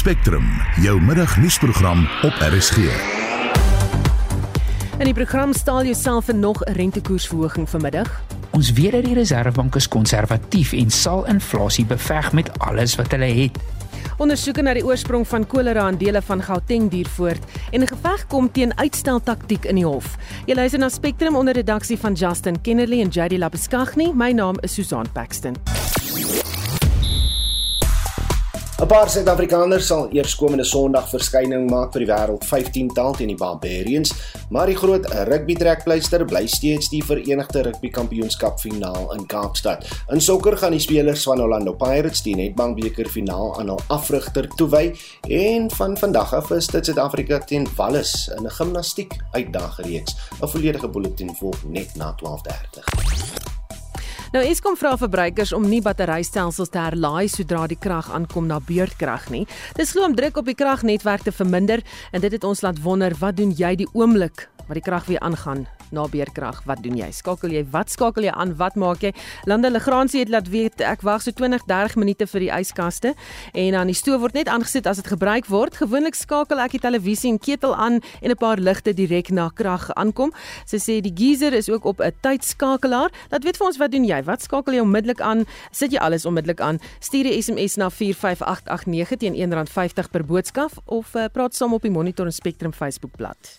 Spectrum, jou middagnuusprogram op RSG. In die program stel jouself vir nog 'n rentekoersverhoging vanmiddag. Ons weet dat die Reserwebank is konservatief en sal inflasie beveg met alles wat hulle het. Ondersoeke na die oorsprong van kolera in dele van Gauteng duur voort en 'n geveg kom teen uitsteltaktiek in die hof. Jy luister na Spectrum onder redaksie van Justin Kennerly en JD Labuskaghni. My naam is Susan Paxton. 'n Paar Suid-Afrikaners sal eers komende Sondag verskyning maak vir die wêreld 15 tal teen die Barbarians, maar die groot rugby trekpleister bly steeds die Verenigde Rugby Kampioenskap finaal in Kaapstad. In sokker gaan die spelers van Orlando Pirates die Nedbank beker finaal aan hul afrigter toewy en van vandag af is dit Suid-Afrika teen Wallis in 'n gimnastiek uitdagreeks. 'n Volledige bulletin volg net na 12:30. Nou Eskom vra verbruikers om nie batterystelsels te herlaai sodra die krag aankom na beurtkrag nie. Dis glo om druk op die kragnetwerk te verminder en dit het ons laat wonder wat doen jy die oomblik wat die krag weer aangaan na beerkrag. Wat doen jy? Skakel jy? Wat skakel jy aan? Wat maak jy? Lande Legrandsie het laat weet ek wag so 20, 30 minute vir die yskaste en dan die stoof word net aangesit as dit gebruik word. Gewoonlik skakel ek die televisie en ketel aan en 'n paar ligte direk na krag aankom. Sy sê die geyser is ook op 'n tydskakelaar. Laat weet vir ons wat doen jy? Wat skakel jy onmiddellik aan? Sit jy alles onmiddellik aan? Stuur 'n SMS na 45889 teen R1.50 per boodskap of uh, praat saam op die Monitor en Spectrum Facebookblad.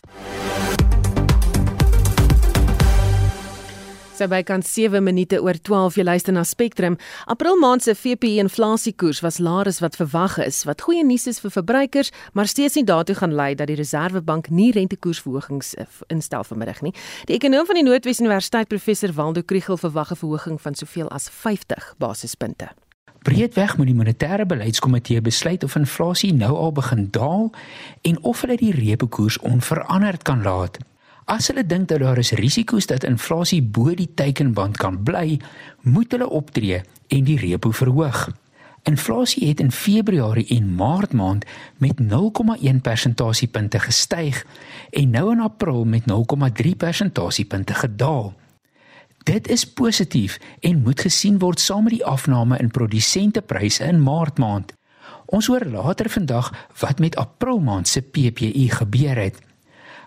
So by kan 7 minute oor 12 jy luister na Spectrum. April maand se VPI inflasiekoers was laer as wat verwag is, wat goeie nuus is vir verbruikers, maar steeds nie daartoe gaan lei dat die Reserwebank nie rentekoersverhogings eh, instel vanmiddag nie. Die ekonom van die Noordwes Universiteit professor Waldo Kriel verwag 'n verhoging van soveel as 50 basispunte. Breedweg moet die monetêre beleidskomitee besluit of inflasie nou al begin daal en of hulle die repo koers onveranderd kan laat. As hulle dink dat daar is risiko's dat inflasie bo die teikenband kan bly, moet hulle optree en die repo verhoog. Inflasie het in Februarie en Maart maand met 0,1 persentasiepunte gestyg en nou in April met 0,3 persentasiepunte gedaal. Dit is positief en moet gesien word saam met die afname in produsentepryse in Maart maand. Ons hoor later vandag wat met April maand se PPI gebeur het.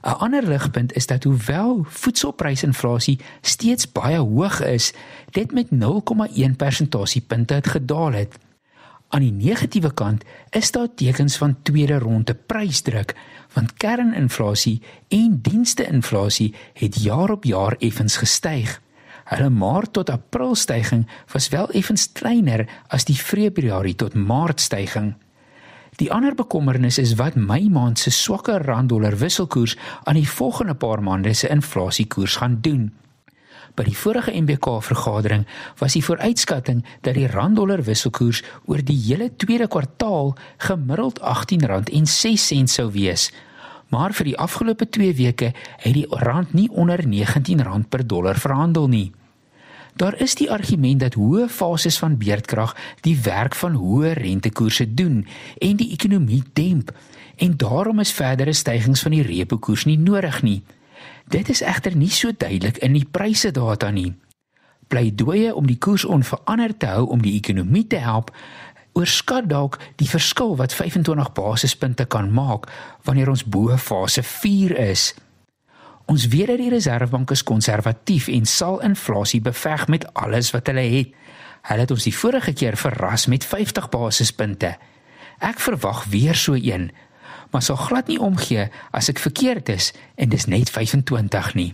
'n Ander ligpunt is dat hoewel voedselprysinflasie steeds baie hoog is, dit met 0,1 persentasiepunte het gedaal het. Aan die negatiewe kant is daar tekens van tweede ronde prysdruk, want kerninflasie en diensteinflasie het jaar op jaar effens gestyg. Hulle maart tot april stygings was wel effens kleiner as die Februarie tot maart stygings. Die ander bekommernis is wat Mei maand se swakker rand-dollar wisselkoers aan die volgende paar maande se inflasiekoers gaan doen. By die vorige MBK vergadering was die vooruitskatting dat die rand-dollar wisselkoers oor die hele tweede kwartaal gemiddeld R18.06 sou wees. Maar vir die afgelope 2 weke het die rand nie onder R19 per dollar verhandel nie. Daar is die argument dat hoë fases van beerdkrag die werk van hoë rentekoerse doen en die ekonomie demp en daarom is verdere stygings van die repo koers nie nodig nie. Dit is egter nie so duidelik in die pryse data nie. Pleidooie om die koers onveranderd te hou om die ekonomie te help oorskat dalk die verskil wat 25 basispunte kan maak wanneer ons bo fase 4 is. Ons weet dat die Reserwebank is konservatief en sal inflasie beveg met alles wat hulle het. Hulle het ons die vorige keer verras met 50 basispunte. Ek verwag weer so een, maar sal glad nie omgee as ek verkeerd is en dis net 25 nie.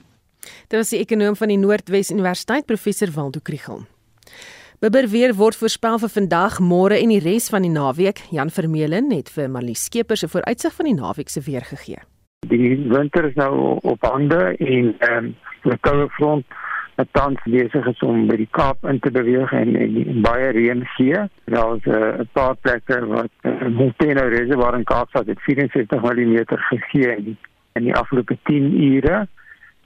Dit was die ekonom van die Noordwes Universiteit professor Waldo Kriel. Bibber weer word voorspel vir vandag, môre en die res van die naweek. Jan Vermeulen het vir Marlies Skeepers 'n vooruitsig van die naweek se weer gegee. Die winter is nou op hande en ehm um, die koue front wat tans besig is om by die Kaap in te beweeg en, en, en baie reën gee. Daar is 'n uh, paar plekke wat uh, Montana Reservoir in Kaapstad het 64 mm gegee in die, in die afgelope 10 ure.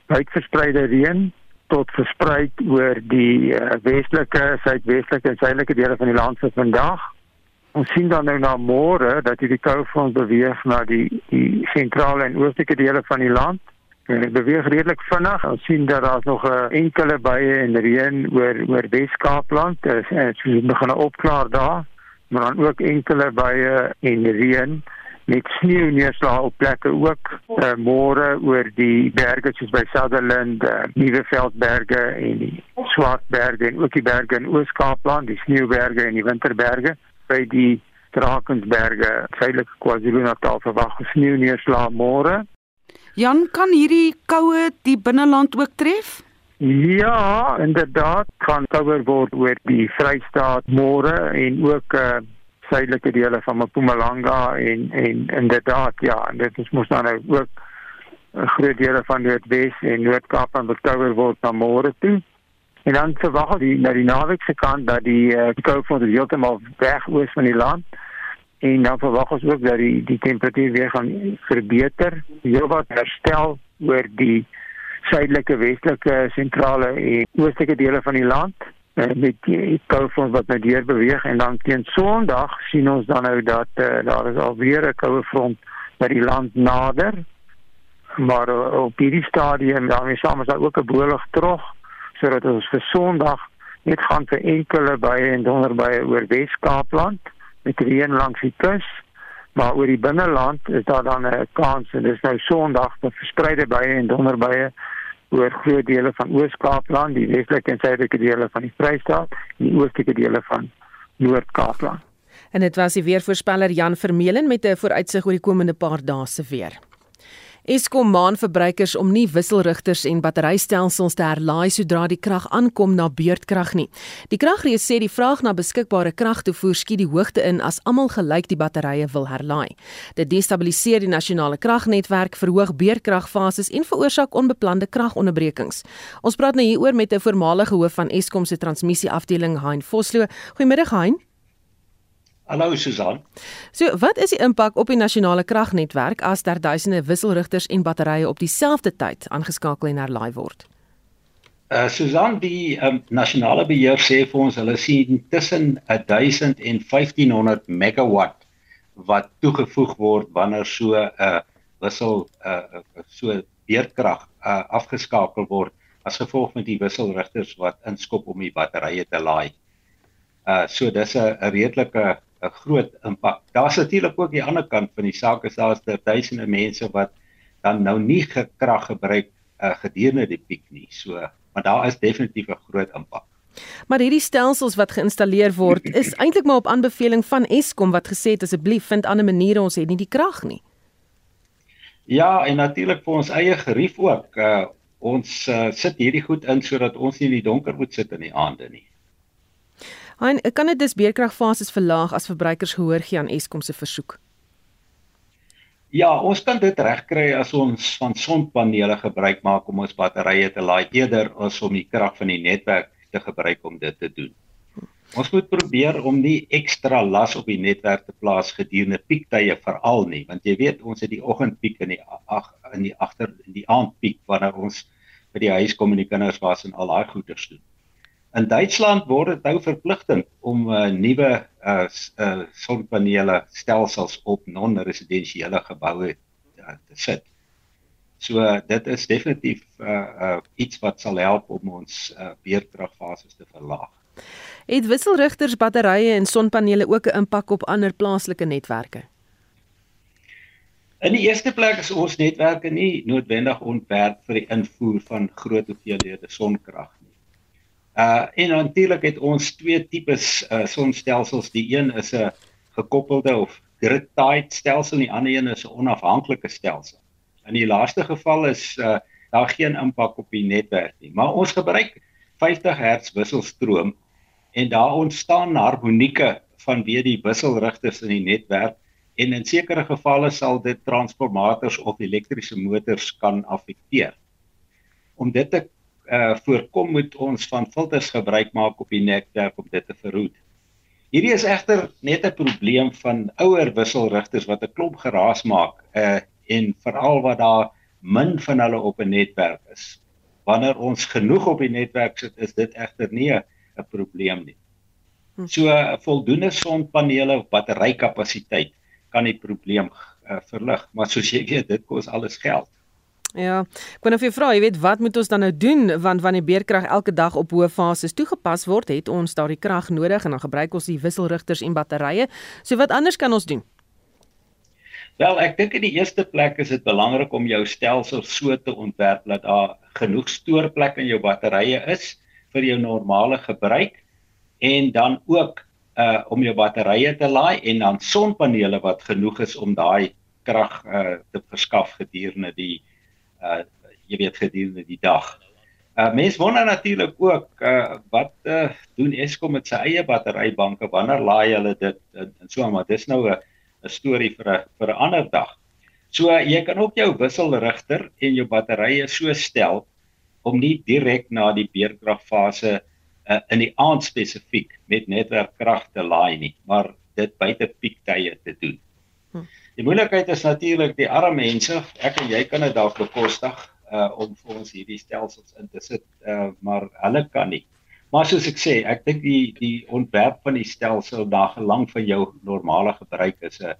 Uitverspreide reën tot versprei oor die uh, westelike, suidwestelike en suidelike dele van die land vir vandag ons sien dan nou na môre dat hierdie koufront beweeg na die die sentrale en oostelike dele van die land. En dit beweeg redelik vinnig. Ons sien dat daar nog 'n enkele buie en reën oor oor Wes-Kaapland is en dit begin opklaar daar. maar dan ook enkele baie en reën met sneeu neerslag op plekke ook uh, môre oor die berge soos by Sutherland, uh, Nieuweveldberge en die Swartberge en ook die berge in Oos-Kaapland, die sneeuberge en die winterberge by die Drakensberge, suidelike KwaZulu-Natal verwag sneeu neerslag môre. Jan, kan hierdie koue die binneland ook tref? Ja, inderdaad kan koue word oor die Vrystaat môre en ook uh, suidelike dele van Mpumalanga en en inderdaad ja, en dit is mos dan nou ook 'n groot dele van Noordwes en Noord-Kaap en bekouer word na môre toe. En dan verwag die na die naweek se kant dat die uh, koue van die heeltemal weg oos van die land en dan verwag ons ook dat die die temperatuur weer gaan verbeter. Heel wat herstel oor die suidelike, westelike, sentrale en oostelike dele van die land uh, met die koue wat nou deur beweeg en dan teen Sondag sien ons dan nou dat uh, daar is alweer 'n koue front by die land nader. Maar uh, op hierdie stadium daarmee saam is daar ook 'n boelig trog sodat ons vir Sondag net gaan vir enkele baie en donderbuie oor Wes-Kaapland met reën langs die kus. Maar oor die binneland is daar dan 'n kans en dis nou Sondag vir verspreide baie en donderbuie oor groot dele van Oos-Kaapland, die westelike en suidelike dele van die Vrystaat en die oostelike dele van Noord-Kaapland. En dit was die weervoorspeller Jan Vermeulen met 'n vooruitsig oor die komende paar dae se weer. Eskom maan verbruikers om nie wisselrigters en batterystelsels te herlaai sodra die krag aankom na beurtkrag nie. Die kragrees sê die vraag na beskikbare kragtoevoer skiet die hoogte in as almal gelyk die batterye wil herlaai. Dit destabiliseer die nasionale kragnetwerk, verhoog beurtkragfases en veroorsaak onbeplande kragonderbrekings. Ons praat nou hieroor met 'n voormalige hoof van Eskom se transmissieafdeling, Hein Vosloo. Goeiemiddag Hein. Hallo Susan. So, wat is die impak op die nasionale kragnetwerk as daar duisende wisselrigters en batterye op dieselfde tyd aangeskakel en herlaai word? Uh Susan, die um, nasionale beheer sê vir ons hulle sien tussen 1000 en 1500 megawatt wat toegevoeg word wanneer so 'n uh, wissel uh so beerdkrag uh afgeskakel word as gevolg van die wisselrigters wat inskop om die batterye te laai. Uh so dis 'n redelike 'n groot impak. Daar's natuurlik ook die ander kant van die saak is daar's duisende mense wat dan nou nie gekrag gebruik uh, gedurende die piek nie. So, maar daar is definitief 'n groot impak. Maar hierdie stelsels wat geïnstalleer word, is eintlik maar op aanbeveling van Eskom wat gesê het asseblief vind ander maniere ons het nie die krag nie. Ja, en natuurlik vir ons eie gerief ook. Uh, ons uh, sit hierdie goed in sodat ons nie in die donker moet sit in die aande nie. Hein, kan dit dus beerkragfases verlaag as verbruikers gehoor gee aan Eskom se versoek? Ja, ons kan dit regkry as ons van sonpanele gebruik maak om ons batterye te laai eerder as om die krag van die netwerk te gebruik om dit te doen. Ons moet probeer om nie ekstra las op die netwerk te plaas gedurende piektye veral nie, want jy weet ons het die oggendpiek in die ag in die agter in die aandpiek wanneer ons by die huis kom en die kinders was en al daai goeders doen. In Duitsland word dit nou verpligtend om uh, nuwe uh, uh, sonpanele stelsels op non-residensiële geboue uh, te sit. So uh, dit is definitief uh, uh, iets wat sal help om ons uh, beerkragfases te verlaag. Het wisselrigters, batterye en sonpanele ook 'n impak op ander plaaslike netwerke? In die eerste plek is ons netwerke nie noodwendig ontwerp vir die invoer van groot hoeveelhede sonkrag Uh en natuurlik het ons twee tipes uh sonstelsels. Die een is 'n gekoppelde of grid-tied stelsel, die ander een is 'n onafhanklike stelsel. In die laaste geval is uh daar geen impak op die netwerk nie, maar ons gebruik 50 Hz wisselstroom en daar ontstaan harmonieke vanweë die wisselrigters in die netwerk en in sekere gevalle sal dit transformators of elektriese motors kan affekteer. Om dit te uh voorkom moet ons van filters gebruik maak op die netwerk om dit te verhoed. Hierdie is egter net 'n probleem van ouer wisselrigters wat 'n klomp geraas maak uh en veral wat daar min van hulle op 'n netwerk is. Wanneer ons genoeg op die netwerk sit, is dit egter nie 'n probleem nie. Hm. So voldoende sonpanele of batterykapasiteit kan die probleem uh, verlig, maar soos jy weet, dit kos alles geld. Ja, ek wou nou vir jou vra, jy weet wat moet ons dan nou doen want wanneer beerkrag elke dag op hoë fases toegepas word, het ons daardie krag nodig en dan gebruik ons die wisselrigters en batterye. So wat anders kan ons doen? Wel, ek dink in die eerste plek is dit belangrik om jou stelsel so te ontwerp dat daar genoeg stoorplek in jou batterye is vir jou normale gebruik en dan ook uh om jou batterye te laai en dan sonpanele wat genoeg is om daai krag uh te verskaf gedurende die uh jy weet gedurende die dag. Uh mense wonder natuurlik ook uh wat uh doen Eskom met sy eie batterybanke wanneer laai hulle dit en, en so maar dis nou 'n 'n storie vir 'n vir 'n ander dag. So jy kan ook jou wisselrigter en jou batterye so stel om nie direk na die beerkragfase uh, in die aand spesifiek met netwerkkrag te laai nie, maar dit buite piektye te doen. Hm. Die moeilikheid is natuurlik die arme mense. Ek en jy kan dit dalk bekostig uh om vir ons hierdie stelsels in te sit, uh maar hulle kan nie. Maar soos ek sê, ek dink die die ontwerp van die stelsel dagelang van jou normale gebruik is 'n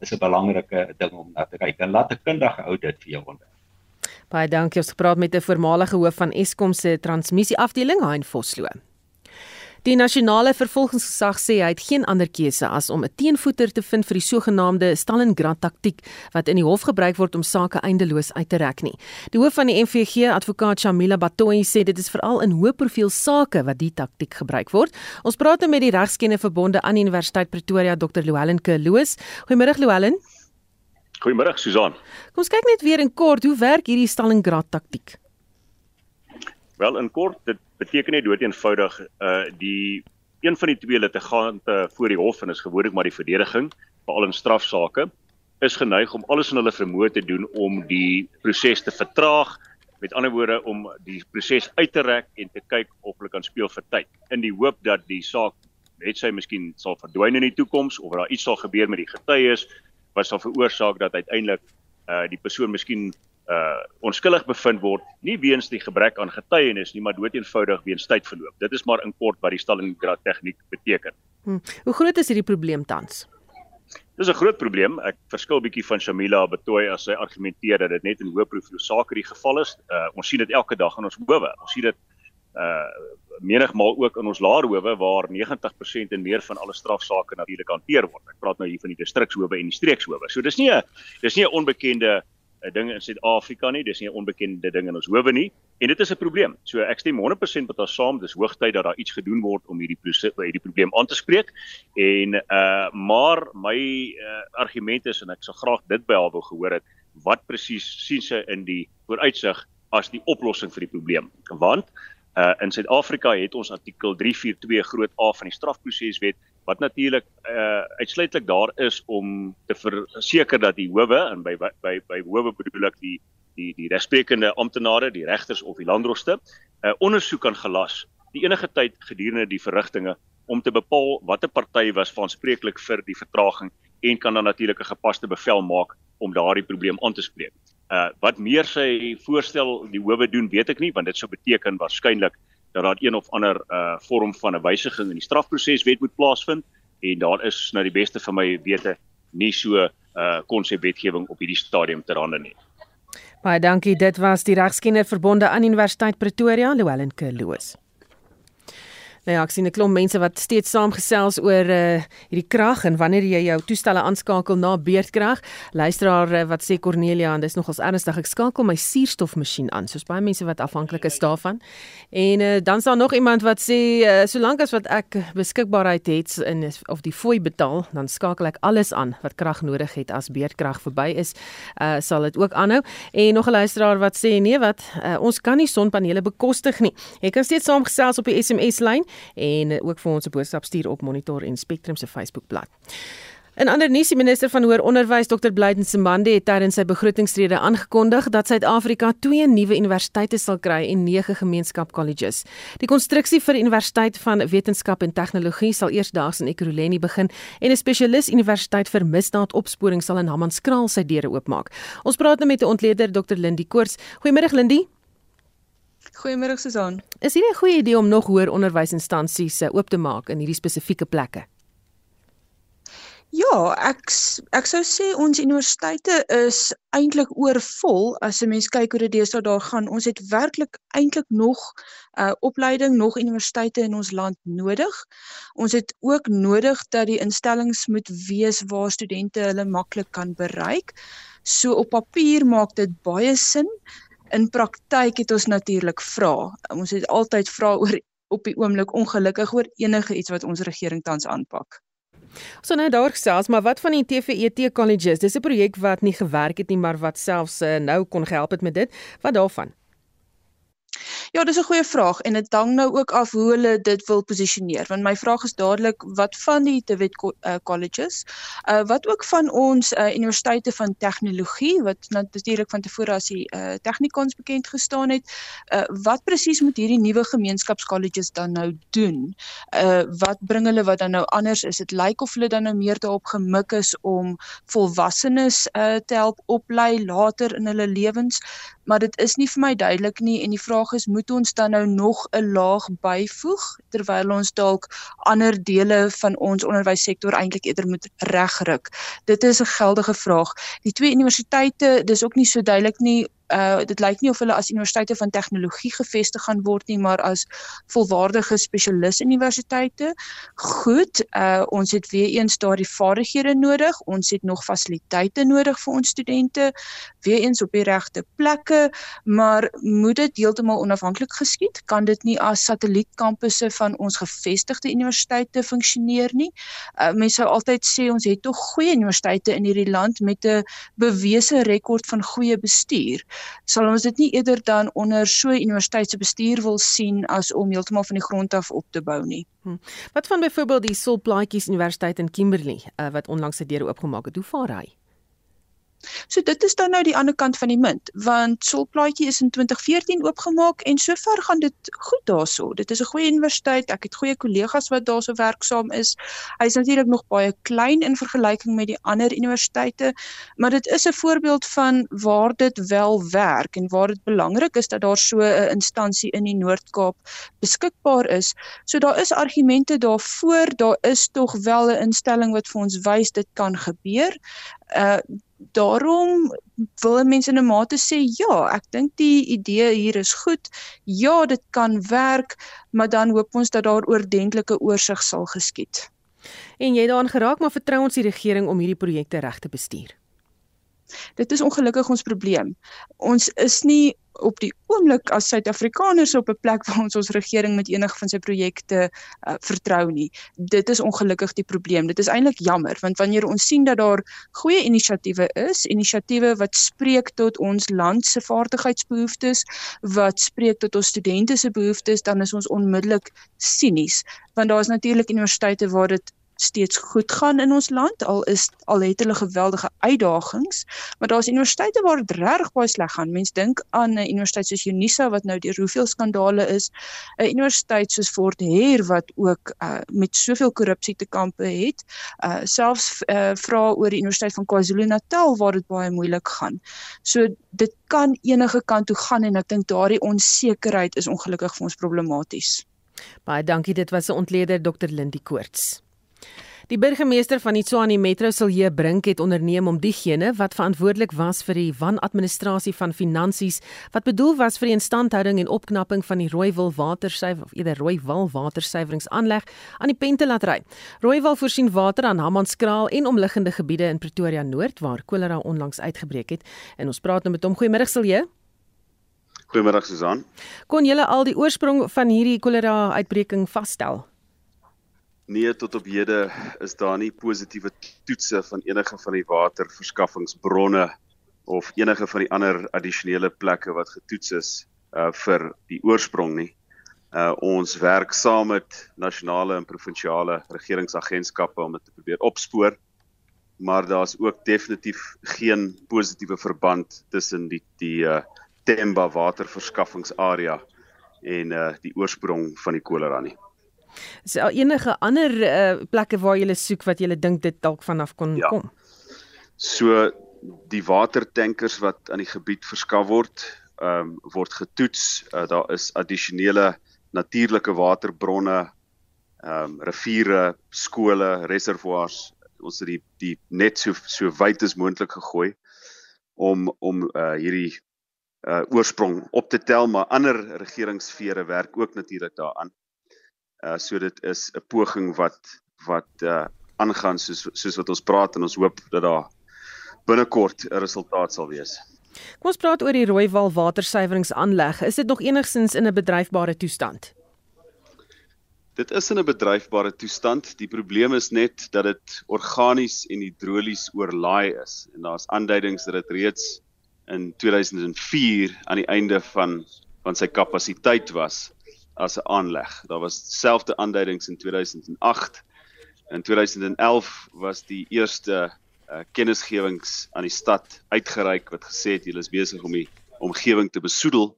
is 'n belangrike ding om na te kyk. En laat 'n kundige ou dit vir jou ontwerp. Baie dankie. Ons gepraat met 'n voormalige hoof van Eskom se transmissie afdeling, Hein Vosloo. Die nasionale vervolgingsgesag sê hy het geen ander keuse as om 'n teenvoeter te vind vir die sogenaamde Stalingrad taktiek wat in die hof gebruik word om sake eindeloos uit te rek nie. Die hoof van die MVG, advokaat Shamila Batoyi, sê dit is veral in hoë profiel sake wat die taktiek gebruik word. Ons praat nou met die regskenne verbonde aan Universiteit Pretoria, Dr. Louwelen Kloos. Goeiemôre Louwelen. Goeiemôre Susan. Kom ons kyk net weer in kort hoe werk hierdie Stalingrad taktiek. Wel in kort, dit beteken net dood eenvoudig uh die een van die twee litigante voor die hof en is gewoonlik maar die verdediging, veral in strafsaake, is geneig om alles in hulle vermoë te doen om die proses te vertraag, met ander woorde om die proses uit te rek en te kyk of hulle kan speel vir tyd in die hoop dat die saak net sy miskien sal verdwyn in die toekoms of daar iets sal gebeur met die getuies wat sal veroorsaak dat uiteindelik uh die persoon miskien uh onskuldig bevind word nie weens die gebrek aan getuienis nie maar doeteenvoudig weens tydverloop. Dit is maar in kort wat die Stalingrad tegniek beteken. Hm. Hoe groot is hierdie probleem tans? Dis 'n groot probleem. Ek verskil bietjie van Shamila Betoy as sy argumenteer dat dit net in hoë profiel sake die geval is. Uh ons sien dit elke dag in ons howe. Ons sien dit uh menigmal ook in ons laerhowe waar 90% en meer van alle strafsaake natuurlik hanteer word. Ek praat nou hier van die distrikshowe en die streekshowe. So dis nie 'n dis nie 'n onbekende 'n ding in Suid-Afrika nie, dis nie 'n onbekende ding in ons howe nie en dit is 'n probleem. So ek stem 100% met haar saam, dis hoogtyd dat daar iets gedoen word om hierdie hierdie probleem aan te spreek. En uh maar my uh, argument is en ek sou graag dit by haar wil gehoor het, wat presies sien sy in die vooruitsig as die oplossing vir die probleem? Want Uh in Suid-Afrika het ons artikel 342 groot A van die strafproseswet wat natuurlik uh uitsluitlik daar is om te verseker dat die howe en by by by howe bedoel ek die die die regsprekende amptenare, die regters of die landdroste, uh, ondersoek kan gelas die enige tyd gedurende die verrigtinge om te bepaal watter party was verantwoordelik vir die vertraging en kan dan natuurlik 'n gepaste bevel maak om daardie probleem aan te spreek. Uh wat meer sy voorstel die howe doen, weet ek nie, want dit sou beteken waarskynlik dat daar een of ander uh vorm van 'n wysiging in die strafproseswet moet plaasvind en daar is nou die beste vir my wete nie so uh konsepwetgewing op hierdie stadium ter hande nie. Baie dankie. Dit was die regskenner verbonde aan Universiteit Pretoria, Louwelen Kerloos. Nou ja, ek sien 'n klomp mense wat steeds saamgesels oor uh hierdie krag en wanneer jy jou toestelle aanskakel na beurtkrag. Luisteraar uh, wat sê Cornelia en dis nogals ernstig. Ek skakel my suurstofmasjien aan. Soos baie mense wat afhanklik is daarvan. En uh dan is daar nog iemand wat sê uh, solank as wat ek beskikbaarheid het in of die fooi betaal, dan skakel ek alles aan wat krag nodig het as beurtkrag verby is. Uh sal dit ook aanhou. En nog 'n luisteraar wat sê nee wat uh, ons kan nie sonpanele bekostig nie. Jy kan steeds saamgesels op die SMS lyn en ook vir ons 'n boodskap stuur op Monitor en Spectrum se Facebookblad. In ander nuus, die minister van Hoër Onderwys, Dr. Blyden Simbande, het tydens sy begrotingsrede aangekondig dat Suid-Afrika twee nuwe universiteite sal kry en nege gemeenskapkolleges. Die konstruksie vir Universiteit van Wetenskap en Tegnologie sal eersdaags in Ekurhuleni begin en 'n spesialis universiteit vir misdaadopsporing sal in Hammanskraal sy deure oopmaak. Ons praat nou met 'n ontleder, Dr. Lindie Koors. Goeiemôre Lindie. Goeiemôre Susan. Is hierdie 'n goeie idee om nog hoër onderwysinstansies eh, oop te maak in hierdie spesifieke plekke? Ja, ek ek sou sê ons universiteite is eintlik oorvol as 'n mens kyk hoe dit deesdae daar gaan. Ons het werklik eintlik nog uh opleiding, nog universiteite in ons land nodig. Ons het ook nodig dat die instellings moet wees waar studente hulle maklik kan bereik. So op papier maak dit baie sin. In praktyk het ons natuurlik vra. Ons het altyd vra oor op die oomblik ongelukkig oor enige iets wat ons regering tans aanpak. So nou daar gesels, maar wat van die TVET colleges? Dis 'n projek wat nie gewerk het nie, maar wat selfs uh, nou kon gehelp het met dit. Wat daarvan? Ja, dis 'n goeie vraag en dit hang nou ook af hoe hulle dit wil posisioneer. Want my vraag is dadelik wat van die TVET uh, colleges, uh, wat ook van ons uh, universiteite van tegnologie wat natuurlik van tevore as die uh, tegnikons bekend gestaan het, uh, wat presies moet hierdie nuwe gemeenskapscolleges dan nou doen? Uh, wat bring hulle wat dan nou anders is? Dit lyk of hulle dan nou meer daarop gemik is om volwassenes uh, te help oplei later in hulle lewens maar dit is nie vir my duidelik nie en die vraag is moet ons dan nou nog 'n laag byvoeg terwyl ons dalk ander dele van ons onderwyssektor eintlik eerder moet regryk. Dit is 'n geldige vraag. Die twee universiteite, dis ook nie so duidelik nie uh dit lyk nie of hulle as universiteite van tegnologie gevestig gaan word nie maar as volwaardige spesialis universiteite. Goed, uh ons het weer eens daardie vaardighede nodig. Ons het nog fasiliteite nodig vir ons studente, weer eens op die regte plekke, maar moet dit heeltemal onafhanklik geskied? Kan dit nie as satellietkampusse van ons gevestigde universiteite funksioneer nie? Uh mense sou altyd sê ons het tog goeie universiteite in hierdie land met 'n bewese rekord van goeie bestuur sal ons dit nie eerder dan onder so 'n universiteit se bestuur wil sien as om heeltemal van die grond af op te bou nie. Hm. Wat van byvoorbeeld die Solplaatjies Universiteit in Kimberley uh, wat onlangs se deure oopgemaak het? Hoe vaar hy? So dit is dan nou die ander kant van die munt, want Solplaatjie is in 2014 oopgemaak en sover gaan dit goed daarso. Dit is 'n goeie universiteit. Ek het goeie kollegas wat daarso werksaam is. Hy is natuurlik nog baie klein in vergelyking met die ander universiteite, maar dit is 'n voorbeeld van waar dit wel werk en waar dit belangrik is dat daar so 'n instansie in die Noord-Kaap beskikbaar is. So daar is argumente daarvoor. Daar is tog wel 'n instelling wat vir ons wys dit kan gebeur. Uh daarom wil mense in 'n mate sê ja, ek dink die idee hier is goed. Ja, dit kan werk, maar dan hoop ons dat daar oordentlike oorsig sal geskied. En jy daaraan geraak maar vertrou ons die regering om hierdie projekte reg te bestuur. Dit is ongelukkig ons probleem. Ons is nie op die oomblik as Suid-Afrikaners op 'n plek waar ons ons regering met enige van sy projekte uh, vertrou nie. Dit is ongelukkig die probleem. Dit is eintlik jammer want wanneer ons sien dat daar goeie inisiatiewe is, inisiatiewe wat spreek tot ons land se vaardigheidsbehoeftes, wat spreek tot ons studente se behoeftes, dan is ons onmiddellik sinies want daar is natuurlik universiteite waar dit steeds goed gaan in ons land al is al het hulle geweldige uitdagings maar daar's universiteite waar dit regtig baie sleg gaan. Mens dink aan 'n universiteit soos Unisa wat nou deur hoeveel skandale is 'n universiteit soos Fort Hare wat ook uh, met soveel korrupsie te kampe het uh, selfs uh, vra oor die universiteit van KwaZulu-Natal waar dit baie moeilik gaan. So dit kan enige kant toe gaan en ek dink daardie onsekerheid is ongelukkig vir ons problematies. Baie dankie dit was 'n ontleder Dr Lindie Koorts Die burgemeester van Tshwane Metro Silje Brink het onderneem om diegene wat verantwoordelik was vir die wanadministrasie van finansies wat bedoel was vir die instandhouding en opknapping van die Rooiwil watersuiwer of eerder Rooiwil watersuiweringsaanleg aan die pen te laat ry. Rooiwil voorsien water aan Hammanskraal en omliggende gebiede in Pretoria Noord waar kolera onlangs uitgebreek het. En ons praat nou met hom. Goeiemôre Silje. Goeiemôre Susan. Kon julle al die oorsprong van hierdie kolera uitbreking vasstel? Nee, tot op hede is daar nie positiewe toetse van enige van die waterverskaffingsbronne of enige van die ander addisionele plekke wat getoets is uh vir die oorsprong nie. Uh ons werk saam met nasionale en provinsiale regeringsagentskappe om dit te probeer opspoor. Maar daar's ook definitief geen positiewe verband tussen die die uh Temba waterverskaffingsarea en uh die oorsprong van die kolera nie. Is daar enige ander uh, plekke waar jy soek wat jy dink dit dalk vanaf kon ja. kom? So die watertankers wat aan die gebied verskaf word, ehm um, word getoets. Uh, daar is addisionele natuurlike waterbronne, ehm um, riviere, skole, reservoirs ons het die die net so so wyd as moontlik gegooi om om uh hierdie uh oorsprong op te tel, maar ander regeringsfere werk ook natuurlik daaraan. Uh so dit is 'n poging wat wat uh aangaan soos soos wat ons praat en ons hoop dat daar binnekort 'n resultaat sal wees. Kom ons praat oor die Rooiwal watersuiweringsaanleg. Is dit nog enigstens in 'n bedryfbare toestand? Dit is in 'n bedryfbare toestand. Die probleem is net dat dit organies en hidrolies oorlaai is en daar's aanduidings dat dit reeds in 2004 aan die einde van van sy kapasiteit was as 'n aanleg. Daar was selfde aanduidings in 2008. In 2011 was die eerste uh, kennisgewings aan die stad uitgereik wat gesê het hulle is besig om die omgewing te besoedel.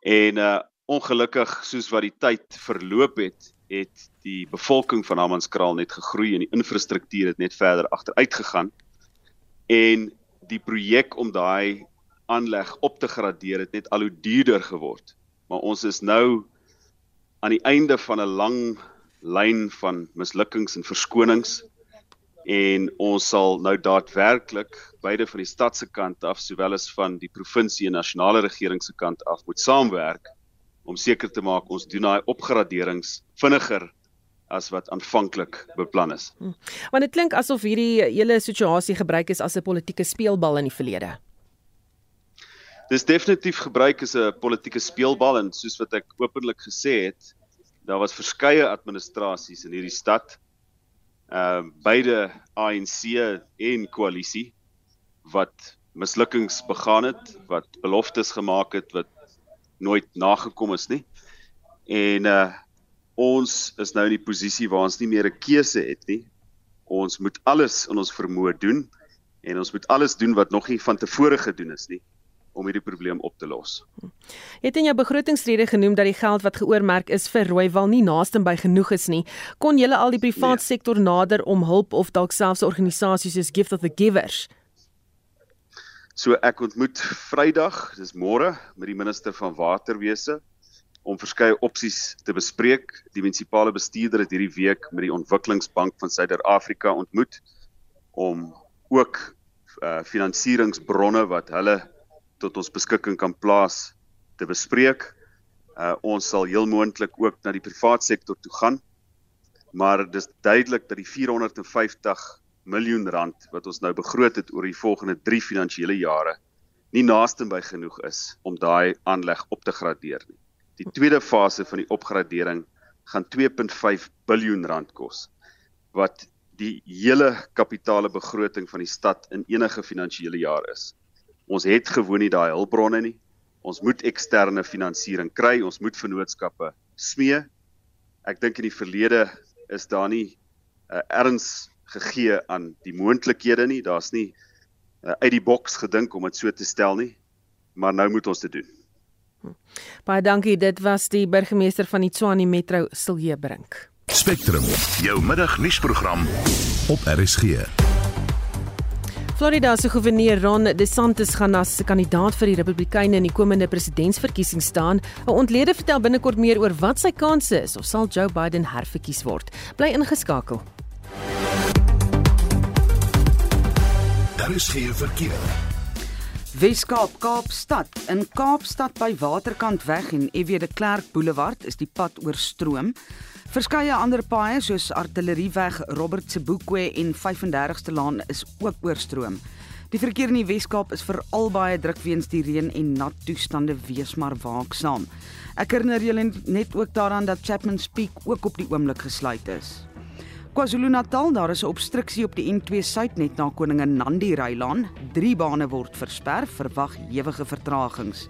En uh ongelukkig soos wat die tyd verloop het, het die bevolking van Hammanskraal net gegroei en die infrastruktuur het net verder agteruit gegaan. En die projek om daai aanleg op te gradeer het net al hoe duurder geword. Maar ons is nou aan die einde van 'n lang lyn van mislukkings en verskonings en ons sal nou daadwerklik beide van die stad se kant af sowel as van die provinsie en nasionale regering se kant af moet saamwerk om seker te maak ons doen daai opgraderings vinniger as wat aanvanklik beplan is. Hm. Want dit klink asof hierdie hele situasie gebruik is as 'n politieke speelbal in die verlede. Dis definitief gebruik as 'n politieke speelbal en soos wat ek openlik gesê het, daar was verskeie administrasies in hierdie stad. Ehm uh, beide ANC en koalisie wat mislukkings begaan het, wat beloftes gemaak het wat nooit nagekom is nie. En uh ons is nou in die posisie waar ons nie meer 'n keuse het nie. Ons moet alles in ons vermoë doen en ons moet alles doen wat nog nie van tevore gedoen is nie om hierdie probleem op te los. Jy het in jou begrotingsrede genoem dat die geld wat geoormerk is vir Rooiwal nie naaste by genoeg is nie. Kon julle al die privaat nee. sektor nader om hulp of dalk selfs organisasies soos Gift of the Givers So ek ontmoet Vrydag, dis môre, met die minister van waterwese om verskeie opsies te bespreek. Die munisipale bestuurder het hierdie week met die Ontwikkelingsbank van Suider-Afrika ontmoet om ook uh finansieringsbronne wat hulle tot ons beskikking kan plaas te bespreek. Uh ons sal heel moontlik ook na die privaat sektor toe gaan. Maar dis duidelik dat die 450 miljoen rand wat ons nou begroot het oor die volgende 3 finansiële jare nie naaste by genoeg is om daai aanleg op te gradeer nie. Die tweede fase van die opgradering gaan 2.5 biljoen rand kos wat die hele kapitaalbegroting van die stad in enige finansiële jaar is. Ons het gewoon nie daai hulpbronne nie. Ons moet eksterne finansiering kry, ons moet vennootskappe smee. Ek dink in die verlede is daar nie 'n uh, erns gegee aan die moontlikhede nie. Daar's nie uh, uit die boks gedink om dit so te stel nie. Maar nou moet ons dit doen. Hm. Baie dankie. Dit was die burgemeester van die Tshwane Metro, Silje Brink. Spectrum, jou middagnuusprogram op RSG. Florida se gouverneur Ron DeSantis gaan as kandidaat vir die Republikeine in die komende presidentsverkiesing staan. 'n Ontlede vertel binnekort meer oor wat sy kanse is of sal Joe Biden herverkies word. Bly ingeskakel. Daar is geen verkeer. Weskaap Kaapstad in Kaapstad by Waterkantweg en EW de Klerk Boulevard is die pad oorstroom. Verskeie ander paaie soos Artillerieweg, Robert Sebokwe en 35ste Laan is ook oorstroom. Die verkeer in die Weskaap is veral baie druk weens die reën en nat toestande, wees maar waaksaam. Ek herinner julle net ook daaraan dat Chapman's Peak ook op die oomblik gesluit is. KwaZulu-Natal, daar is 'n obstruksie op die N2 Suid net na Koningin Nandi Rylaan. 3 bane word versper, verwag ewige vertragings.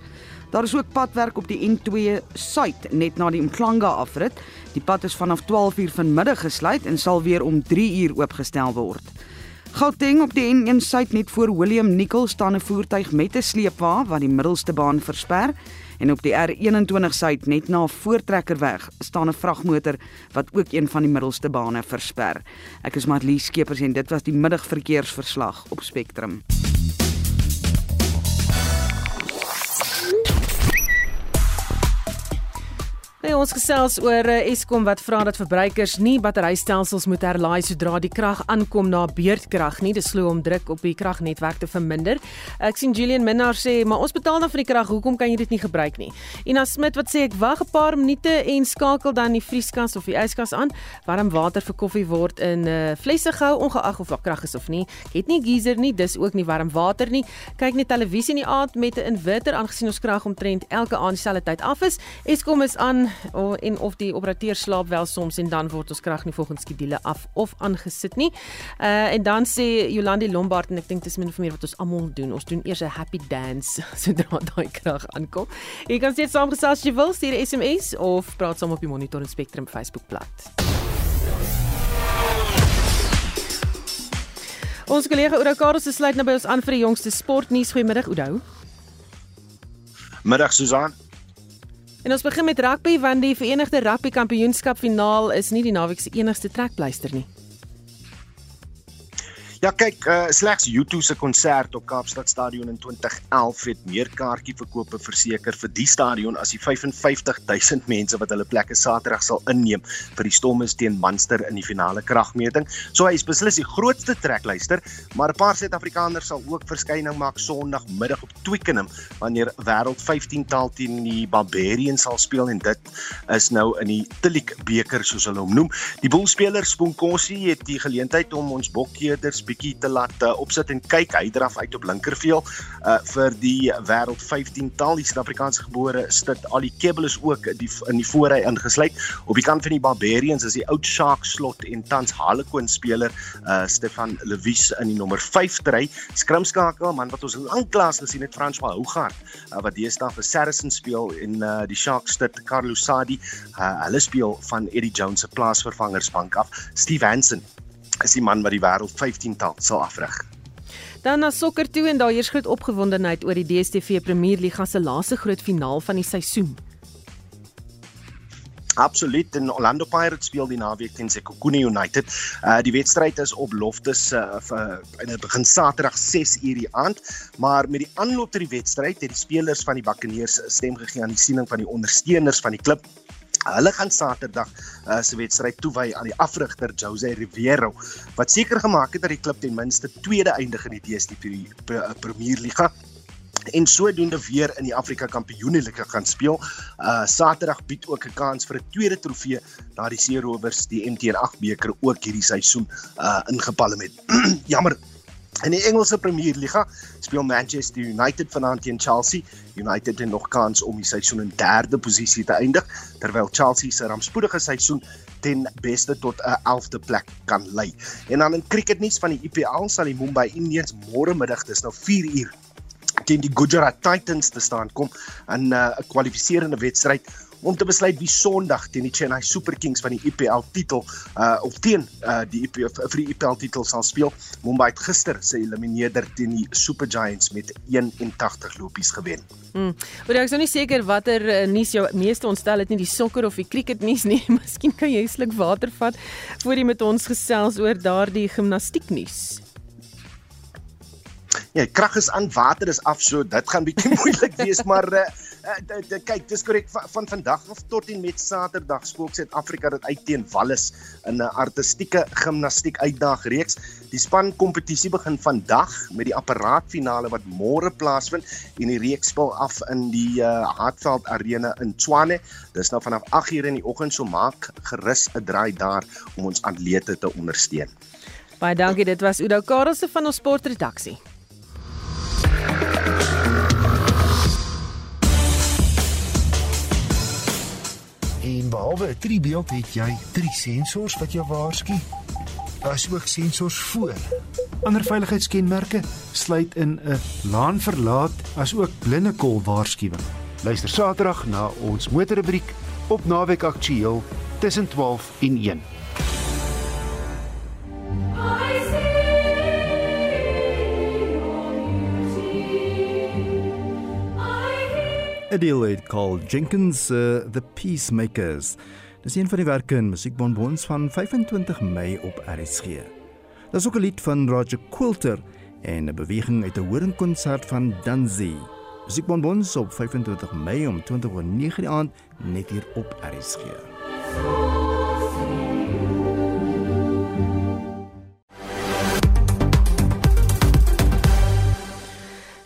Daar is ook padwerk op die N2 Suid net na die Mklanga afrit. Die pad is vanaf 12:00 vanmiddag gesluit en sal weer om 3:00 oopgestel word. Gauteng op die N1 Suid net voor William Nicol staan 'n voertuig met 'n sleepwa wat die middelste baan versper. En op die R21 suid net na Voortrekkerweg staan 'n vragmotor wat ook een van die middelste bane versper. Ek is Marlies Skeepers en dit was die middagverkeersverslag op Spectrum. Nee, ons gesels oor uh, Eskom wat vra dat verbruikers nie batterystelsels moet herlaai sodra die krag aankom na beurtkrag nie. Dit slo om druk op die kragnetwerk te verminder. Ek sien Julian Minnar sê, "Maar ons betaal dan vir die krag, hoekom kan jy dit nie gebruik nie?" Ina Smit wat sê, "Ek wag 'n paar minute en skakel dan die vrieskas of die yskas aan. Warm water vir koffie word in 'n uh, flesse gehou ongeag of daar krag is of nie. Ek het nie geyser nie, dis ook nie warm water nie. Kyk net televisie in die aand met 'n inverter aangesien ons krag omtrent elke aand dieselfde tyd af is. Eskom is aan en of die operateur slaap wel soms en dan word ons krag nie volgens skedule af of aangesit nie. Uh en dan sê Jolandi Lombard en ek dink dis min of meer wat ons almal doen. Ons doen eers 'n happy dance sodra daai krag aankom. Jy kan steeds saamgesels as jy wil, stuur 'n SMS of praat saam op die Monitor en Spectrum Facebookblad. Ons kollega Oudo Karel se sluit nou by ons aan vir die jongste sportnuus. Goeiemiddag Oudo. Middag Susan. En ons begin met rugby want die Verenigde Rugby Kampioenskap finaal is nie die naweek se enigste trekpleister nie. Ja kyk, uh, slegs U2 se konsert op Kaapstad Stadion in 2011 het meer kaartjieverkope verseker vir die stadion as die 55000 mense wat hulle plekke Saterdag sal inneem vir die Stormers teen Munster in die finale kragmeting. So hy is beslis die grootste trekluister, maar 'n paar Suid-Afrikaners sal ook verskyning maak Sondagmiddag op Twickenham wanneer wêreld 15 taal teen die Barbarians sal speel en dit is nou in die Tillik beker soos hulle hom noem. Die boelspeler Spoonkosi het die geleentheid om ons bokkeerders bietjie te laat uh, opsit en kyk. Hy draf uit op linkerveel uh vir die wêreld 15 taal. Die Suid-Afrikaanse gebore Stit Ali Kebble is ook die in die voorry ingesluit. Op die kant van die Barbarians is die oud Shark slot en tans Harlequin speler uh Stefan Lewies in die nommer 5 dry. Skrimskakel man wat ons lanklaas gesien het François Hougaard uh, wat deesdae vir Saracens speel en uh die Sharks Stit Carlos Sadi. Uh, hulle speel van Eddie Jones se plaasvervangersbank af. Steve Hansen is die man wat die wêreld 15 taal sal afrig. Dan na sokker toe en daar heers groot opgewondenheid oor die DStv Premier Liga se laaste groot finaal van die seisoen. Absoluut en Orlando Pirates speel die naweek teen Sekhukhune United. Uh die wedstryd is op Loftus uh, in dit begin Saterdag 6:00 die aand, maar met die aanloop tot die wedstryd het die spelers van die Buccaneers stem gegee aan die siening van die ondersteuners van die klub Hulle gaan Saterdag uh, se wedstryd toewy aan die afrigter Jose Rivero wat seker gemaak het dat die klub ten minste tweede eindig in die DStv Premier Liga en sodoende weer in die Afrika Kampioenligga gaan speel. Uh Saterdag bied ook 'n kans vir 'n tweede trofee na die Seerowers die MTN8 beker ook hierdie seisoen uh ingepalle met. Jammer, In die Engelse Premier Liga speel Manchester United vanaand teen Chelsea. United het nog kans om die seisoen in derde posisie te eindig, terwyl Chelsea se rampspoedige seisoen ten beste tot 'n 11de plek kan lei. En dan in cricketnuus van die IPL sal die Mumbai Indians môre middag, dis nou 4 uur, teen die Gujarat Titans te staan kom in uh, 'n kwalifiserende wedstryd om te besluit wie Sondag teen die Chennai Super Kings van die IPL titel uh of teen uh die IPL vir die IPL titel sal speel. Mumbai het gister sy elimineerder teen die Super Giants met 81 lopies gewen. Hmm. Maar ek is nou nie seker watter uh, nuus jou meeste ontstel het nie die sokker of die cricket nuus nie. Miskien kan jy 'n sluk water vat voor jy met ons gesels oor daardie gimnastiek nuus. Ja, krag is aan, water is af, so dit gaan bietjie moeilik wees, maar uh, uh, kyk, dis korrek van, van vandag af tot en met Saterdag spook Suid-Afrika dit uit teen Wallis in 'n artistieke gimnastiek uitdagreeks. Die span kompetisie begin vandag met die apparaatfinale wat môre plaasvind en die reeks speel af in die uh, Hartveld Arena in Tshwane. Dis nou vanaf 8:00 in die oggend, so maak gerus 'n draai daar om ons atlete te ondersteun. Baie dankie, dit was Udo Karelse van ons sportredaksie. En behalwe 'n tribeeld het jy drie sensors wat jou waarsku. Daar is ook sensors voor. Ander veiligheidskenmerke sluit in 'n laan verlaat as ook blindekol waarskuwing. Luister Saterdag na ons motorrubriek op Naweek Aktueel tussen 12 en 1. Adelaide Cole Jenkins uh, The Peacemakers. Dis een van die werke in musiekbonbons van 25 Mei op RSG. Daar's ook 'n lied van Roger Quilter en 'n beweging uit 'n horingkonsert van Danzi. Musiekbonbons op 25 Mei om 20:09 die aand net hier op RSG.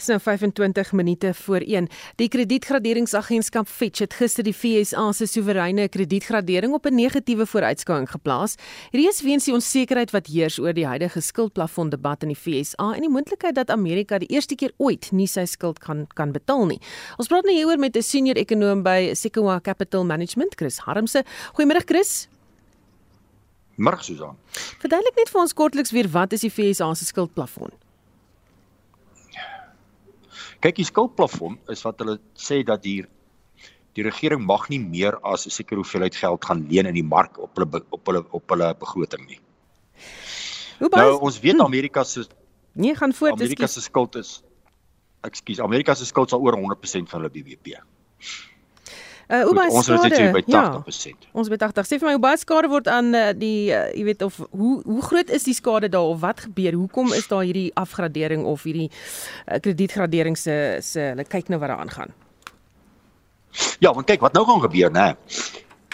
So 25 minute voor 1. Die kredietgraderingsagentskap Fitch het gister die FSA se soewereine kredietgradering op 'n negatiewe vooruitskouing geplaas. Hierdie is weens die onsekerheid wat heers oor die huidige skuldplafon debat in die FSA en die moontlikheid dat Amerika die eerste keer ooit nie sy skuld kan kan betaal nie. Ons praat nou hieroor met 'n senior ekonoom by Sequoia Capital Management, Chris Harmse. Goeiemôre Chris. Môre Susan. Verduidelik net vir ons kortliks weer wat is die FSA se skuldplafon? Kyk, die skuldplafon is wat hulle sê dat die die regering mag nie meer as 'n sekere hoeveelheid geld gaan leen in die mark op hulle op hulle op hulle begroting nie. Hoe baie Nou ons weet Amerika se Nee, gaan voort. Amerika se skuld is Ekskuus, Amerika se skuld sal oor 100% van hulle BBP. Uh, hoe baie Ons is skade? net by Ja, 80%. ons by 80. Sê vir my hoe baie skade word aan uh, die uh, jy weet of hoe hoe groot is die skade daar of wat gebeur? Hoekom is daar hierdie afgradering of hierdie uh, kredietgradering se se hulle kyk nou wat daar aangaan? Ja, want kyk wat nou gaan gebeur, nê.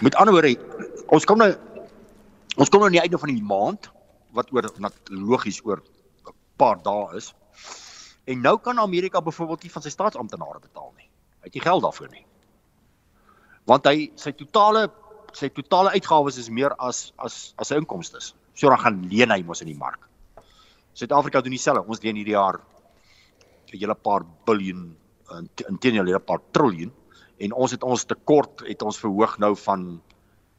Met ander woorde, ons kom nou ons kom nou aan die einde van die maand wat oor logies oor 'n paar dae is. En nou kan Amerika byvoorbeeld nie van sy staatsamptenare betaal nie. Hy het nie geld daarvoor nie. Want hy sy totale sy totale uitgawes is meer as as as sy inkomste. So dan gaan leen hy mos in die mark. Suid-Afrika doen dieselfde. Ons leen hierdie jaar 'n hele paar biljoen intedeel 'n hele paar triljoen en ons het ons tekort het ons verhoog nou van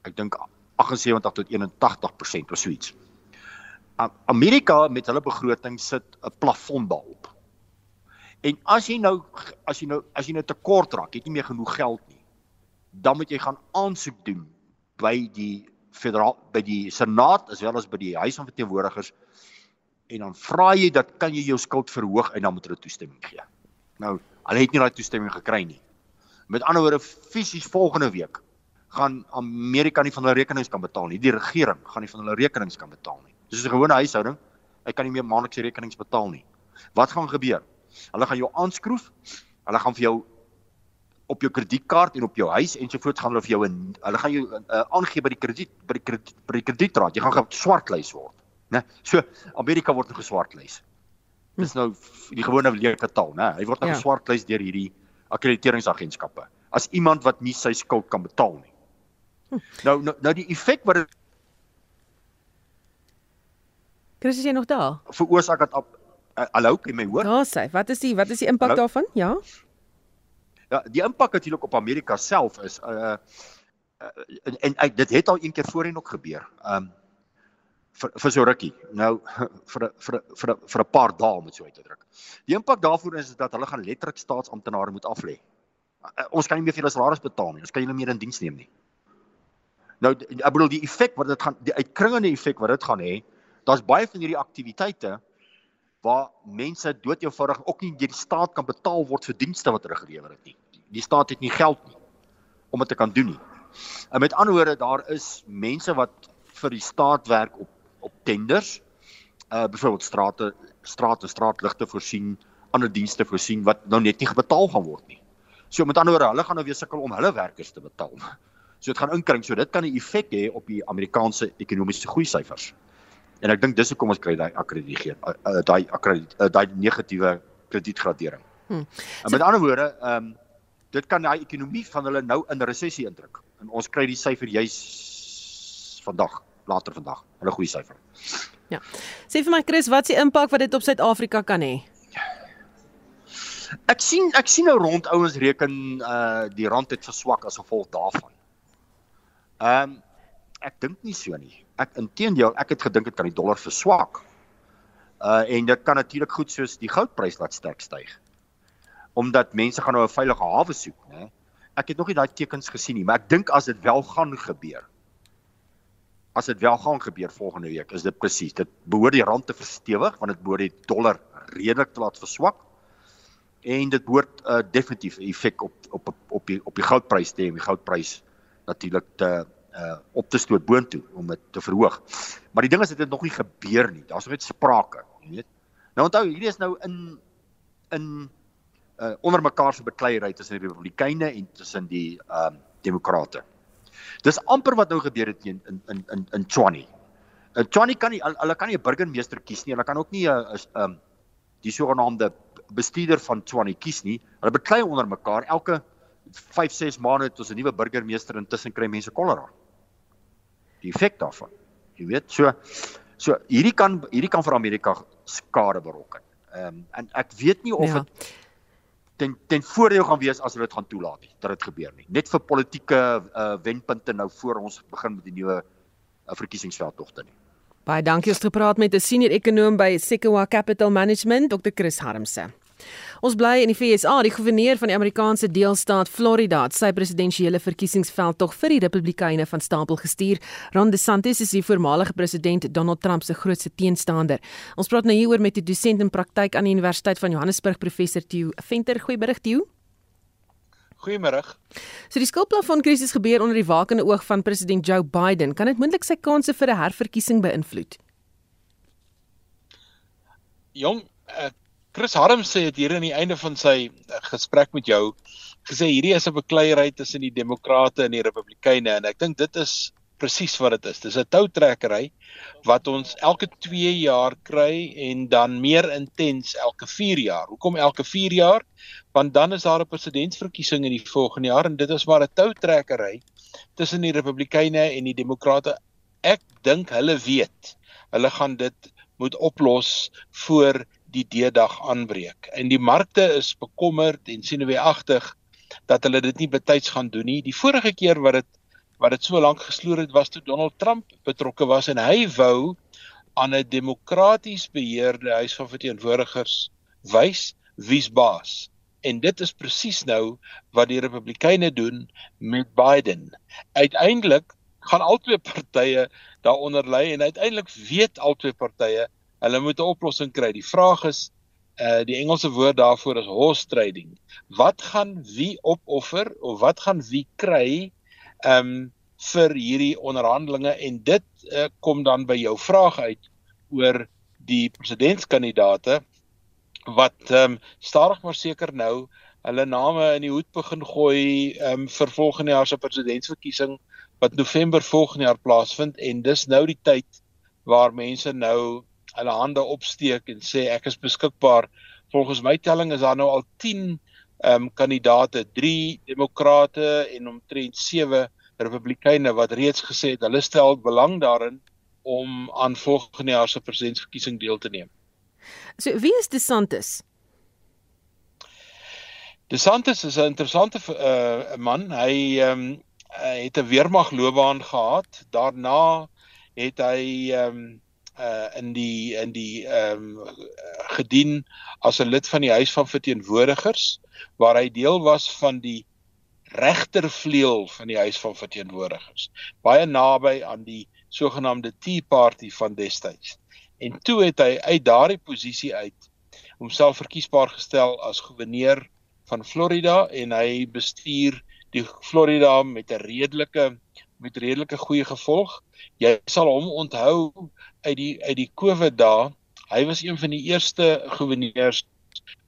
ek dink 78 tot 81% of so iets. Amerika met hulle begroting sit 'n plafon daarop. En as jy nou as jy nou as jy nou tekort raak, het jy nie meer genoeg geld nie. Dan moet jy gaan aansoek doen by die federaal by die senaat as wel as by die huis van verteenwoordigers en dan vra jy dat kan jy jou skuld verhoog en dan moet hulle toestemming gee. Nou, hulle het nie daai toestemming gekry nie. Met ander woorde fisies volgende week gaan Amerika nie van hulle rekenings kan betaal nie. Die regering gaan nie van hulle rekenings kan betaal nie. Dis 'n gewone huishouding. Hy kan nie meer maandelikse rekenings betaal nie. Wat gaan gebeur? Hulle gaan jou aanskroef. Hulle gaan vir jou op jou kredietkaart en op jou huis ensovoorts gaan hulle vir jou 'n hulle gaan jou uh, aangee by die krediet by die krediet by die kredietraad. Jy gaan geswartlys word, né? So Amerika word nou geswartlys. Dis nou die gewone leuke taal, né? Hy word nou Ja. geswartlys deur hierdie akkrediteringsagentskappe as iemand wat nie sy skuld kan betaal nie. Hm. Nou nou, nou die effek wat dit Chris, is jy nog daar? veroorsaak dat uh, hallo, kan jy my hoor? Daar sê, wat is die wat is die impak daarvan? Ja. Ja, die impak natuurlik op Amerika self is uh, uh en, en uh, dit het al een keer voorheen ook gebeur. Um vir vir so rukkie. Nou vir vir vir vir 'n paar dae om dit so uit te druk. Die impak daarvoor is dat hulle gaan letterlik staatsamptenare moet aflê. Uh, ons kan nie meer vir hulle salaris betaal nie. Ons kan hulle meer in diens neem nie. Nou ek bedoel die effek wat dit gaan die uitkringende effek wat dit gaan hê, daar's baie van hierdie aktiwiteite waar mense dood eenvoudig ook nie deur die staat kan betaal word vir dienste wat hulle gelewer het nie. Die, staat het nie geld nie om dit te kan doen nie. En met ander woorde daar is mense wat vir die staat werk op op tenders. Uh byvoorbeeld strate strate straatligte voorsien, ander dienste voorsien wat nou net nie betaal gaan word nie. So met ander woorde, hulle gaan nou weer sukkel om hulle werkers te betaal. So dit gaan inkring. So dit kan 'n effek hê op die Amerikaanse ekonomiese groei syfers. En ek dink dis hoekom ons kry daai akkrediteer uh, uh, daai akkredit uh, daai negatiewe kredietgradering. Hm. En met ander woorde, ehm um, dit kan daai ekonomie van hulle nou in resessie indruk. En ons kry die syfer juis vandag, later vandag. Hulle goeie syfer. Ja. Sê vir my Chris, wat is die impak wat dit op Suid-Afrika kan hê? Ek sien ek sien nou rond ouens reken uh die rand het verswak as gevolg daarvan. Ehm um, ek dink nie so nie. Ek inteendeel, ek het gedink dit kan die dollar verswak. Uh en dit kan natuurlik goed soos die goudprys laat sterk styg. Omdat mense gaan nou 'n veilige hawe soek, né? Ek het nog nie daai tekens gesien nie, maar ek dink as dit wel gaan gebeur. As dit wel gaan gebeur volgende week, is dit presies. Dit behoort die rand te verstewig want dit behoort die dollar redelik te laat verswak en dit behoort uh, definitief 'n effek op op op die op die goudprys te hê, die goudprys natuurlik te uh op te stoot boontoe om dit te verhoog. Maar die ding is dit het nog nie gebeur nie. Daar's nog net sprake, jy weet. Nou onthou, hierdie is nou in in uh, onder mekaar se bekleierery tussen die Republikeine en tussen die ehm um, Demokrate. Dis amper wat nou gebeur het in in in in, in Tshwane. Uh, Tshwane kan nie hulle kan nie 'n burgemeester kies nie. Hulle kan ook nie 'n uh, ehm um, die sogenaamde bestuurder van Tshwane kies nie. Hulle beklei onder mekaar elke 5 6 maande tot 'n nuwe burgemeester intussen kry mense kolera. Die effek daarvan. Jy weet, so so hierdie kan hierdie kan vir Amerika skade berokken. Ehm um, en ek weet nie of dit ja ten ten voordeel gaan wees as hulle dit gaan toelaat nie dat dit gebeur nie. Net vir politieke uh, wenpunte nou voor ons begin met die nuwe uh, verkiesingsveldtogte nie. Baie dankie om te praat met 'n senior ekonom by Sequoia Capital Management, Dr. Chris Harmse. Ons bly in die FSA, die goewerneur van die Amerikaanse deelstaat Florida, het sy presidentsiële verkiesingsveld tog vir die Republikeine van stapel gestuur. Ron DeSantis is die voormalige president Donald Trump se grootste teenstander. Ons praat nou hieroor met die dosent in praktyk aan die Universiteit van Johannesburg, professor Theo Venter. Goeiemôre Theo. Goeiemôre. So die skuldplafon krisis gebeur onder die wakende oog van president Joe Biden. Kan dit moontlik sy kansse vir 'n herverkiesing beïnvloed? Jong, uh, Chris Harm sê dit hier aan die einde van sy eh, gesprek met jou gesê hierdie is 'n bekleierery tussen die demokrate en die republikeine en ek dink dit is presies wat dit is. Dis 'n toutrekkery wat ons elke 2 jaar kry en dan meer intens elke 4 jaar. Hoekom elke 4 jaar? Want dan is daar 'n presidentsverkiesing in die volgende jaar en dit is maar 'n toutrekkery tussen die republikeine en die demokrate. Ek dink hulle weet. Hulle gaan dit moet oplos voor die D-dag aanbreek. En die markte is bekommerd en sineweagtig dat hulle dit nie betyds gaan doen nie. Die vorige keer wat dit wat dit so lank gesloer het was toe Donald Trump betrokke was en hy wou aan 'n demokraties beheerde huis van verteenwoordigers wys wie's baas. En dit is presies nou wat die Republikeine doen met Biden. Uiteindelik gaan albei partye daaronder lê en uiteindelik weet albei partye Hulle moet 'n oplossing kry. Die vraag is uh die Engelse woord daarvoor is horse trading. Wat gaan wie opoffer of wat gaan wie kry um vir hierdie onderhandelinge en dit uh, kom dan by jou vraag uit oor die presidentskandidaate wat um stadig maar seker nou hulle name in die hoed begin gooi um vir volgende jaar se presidentsverkiesing wat November volgende jaar plaasvind en dis nou die tyd waar mense nou hulle hande opsteek en sê ek is beskikbaar. Volgens my telling is daar nou al 10 ehm um, kandidate, 3 demokrate en omtrent 7 republikeine wat reeds gesê het hulle stel belang daarin om aan volgende jaar se presidentsverkiesing deel te neem. So wie is DeSantis? DeSantis is 'n interessante uh man. Hy ehm um, het 'n weermagloopbaan gehad. Daarna het hy ehm um, uh in die in die ehm um, gedien as 'n lid van die huis van verteenwoordigers waar hy deel was van die regtervleuel van die huis van verteenwoordigers. Baie naby aan die sogenaamde Tea Party van destyds en toe het hy uit daardie posisie uit homself verkiesbaar gestel as goewerneur van Florida en hy bestuur die Florida met 'n redelike met redelike goeie gevolg jy sal hom onthou uit die uit die COVID dae. Hy was een van die eerste goewerneurs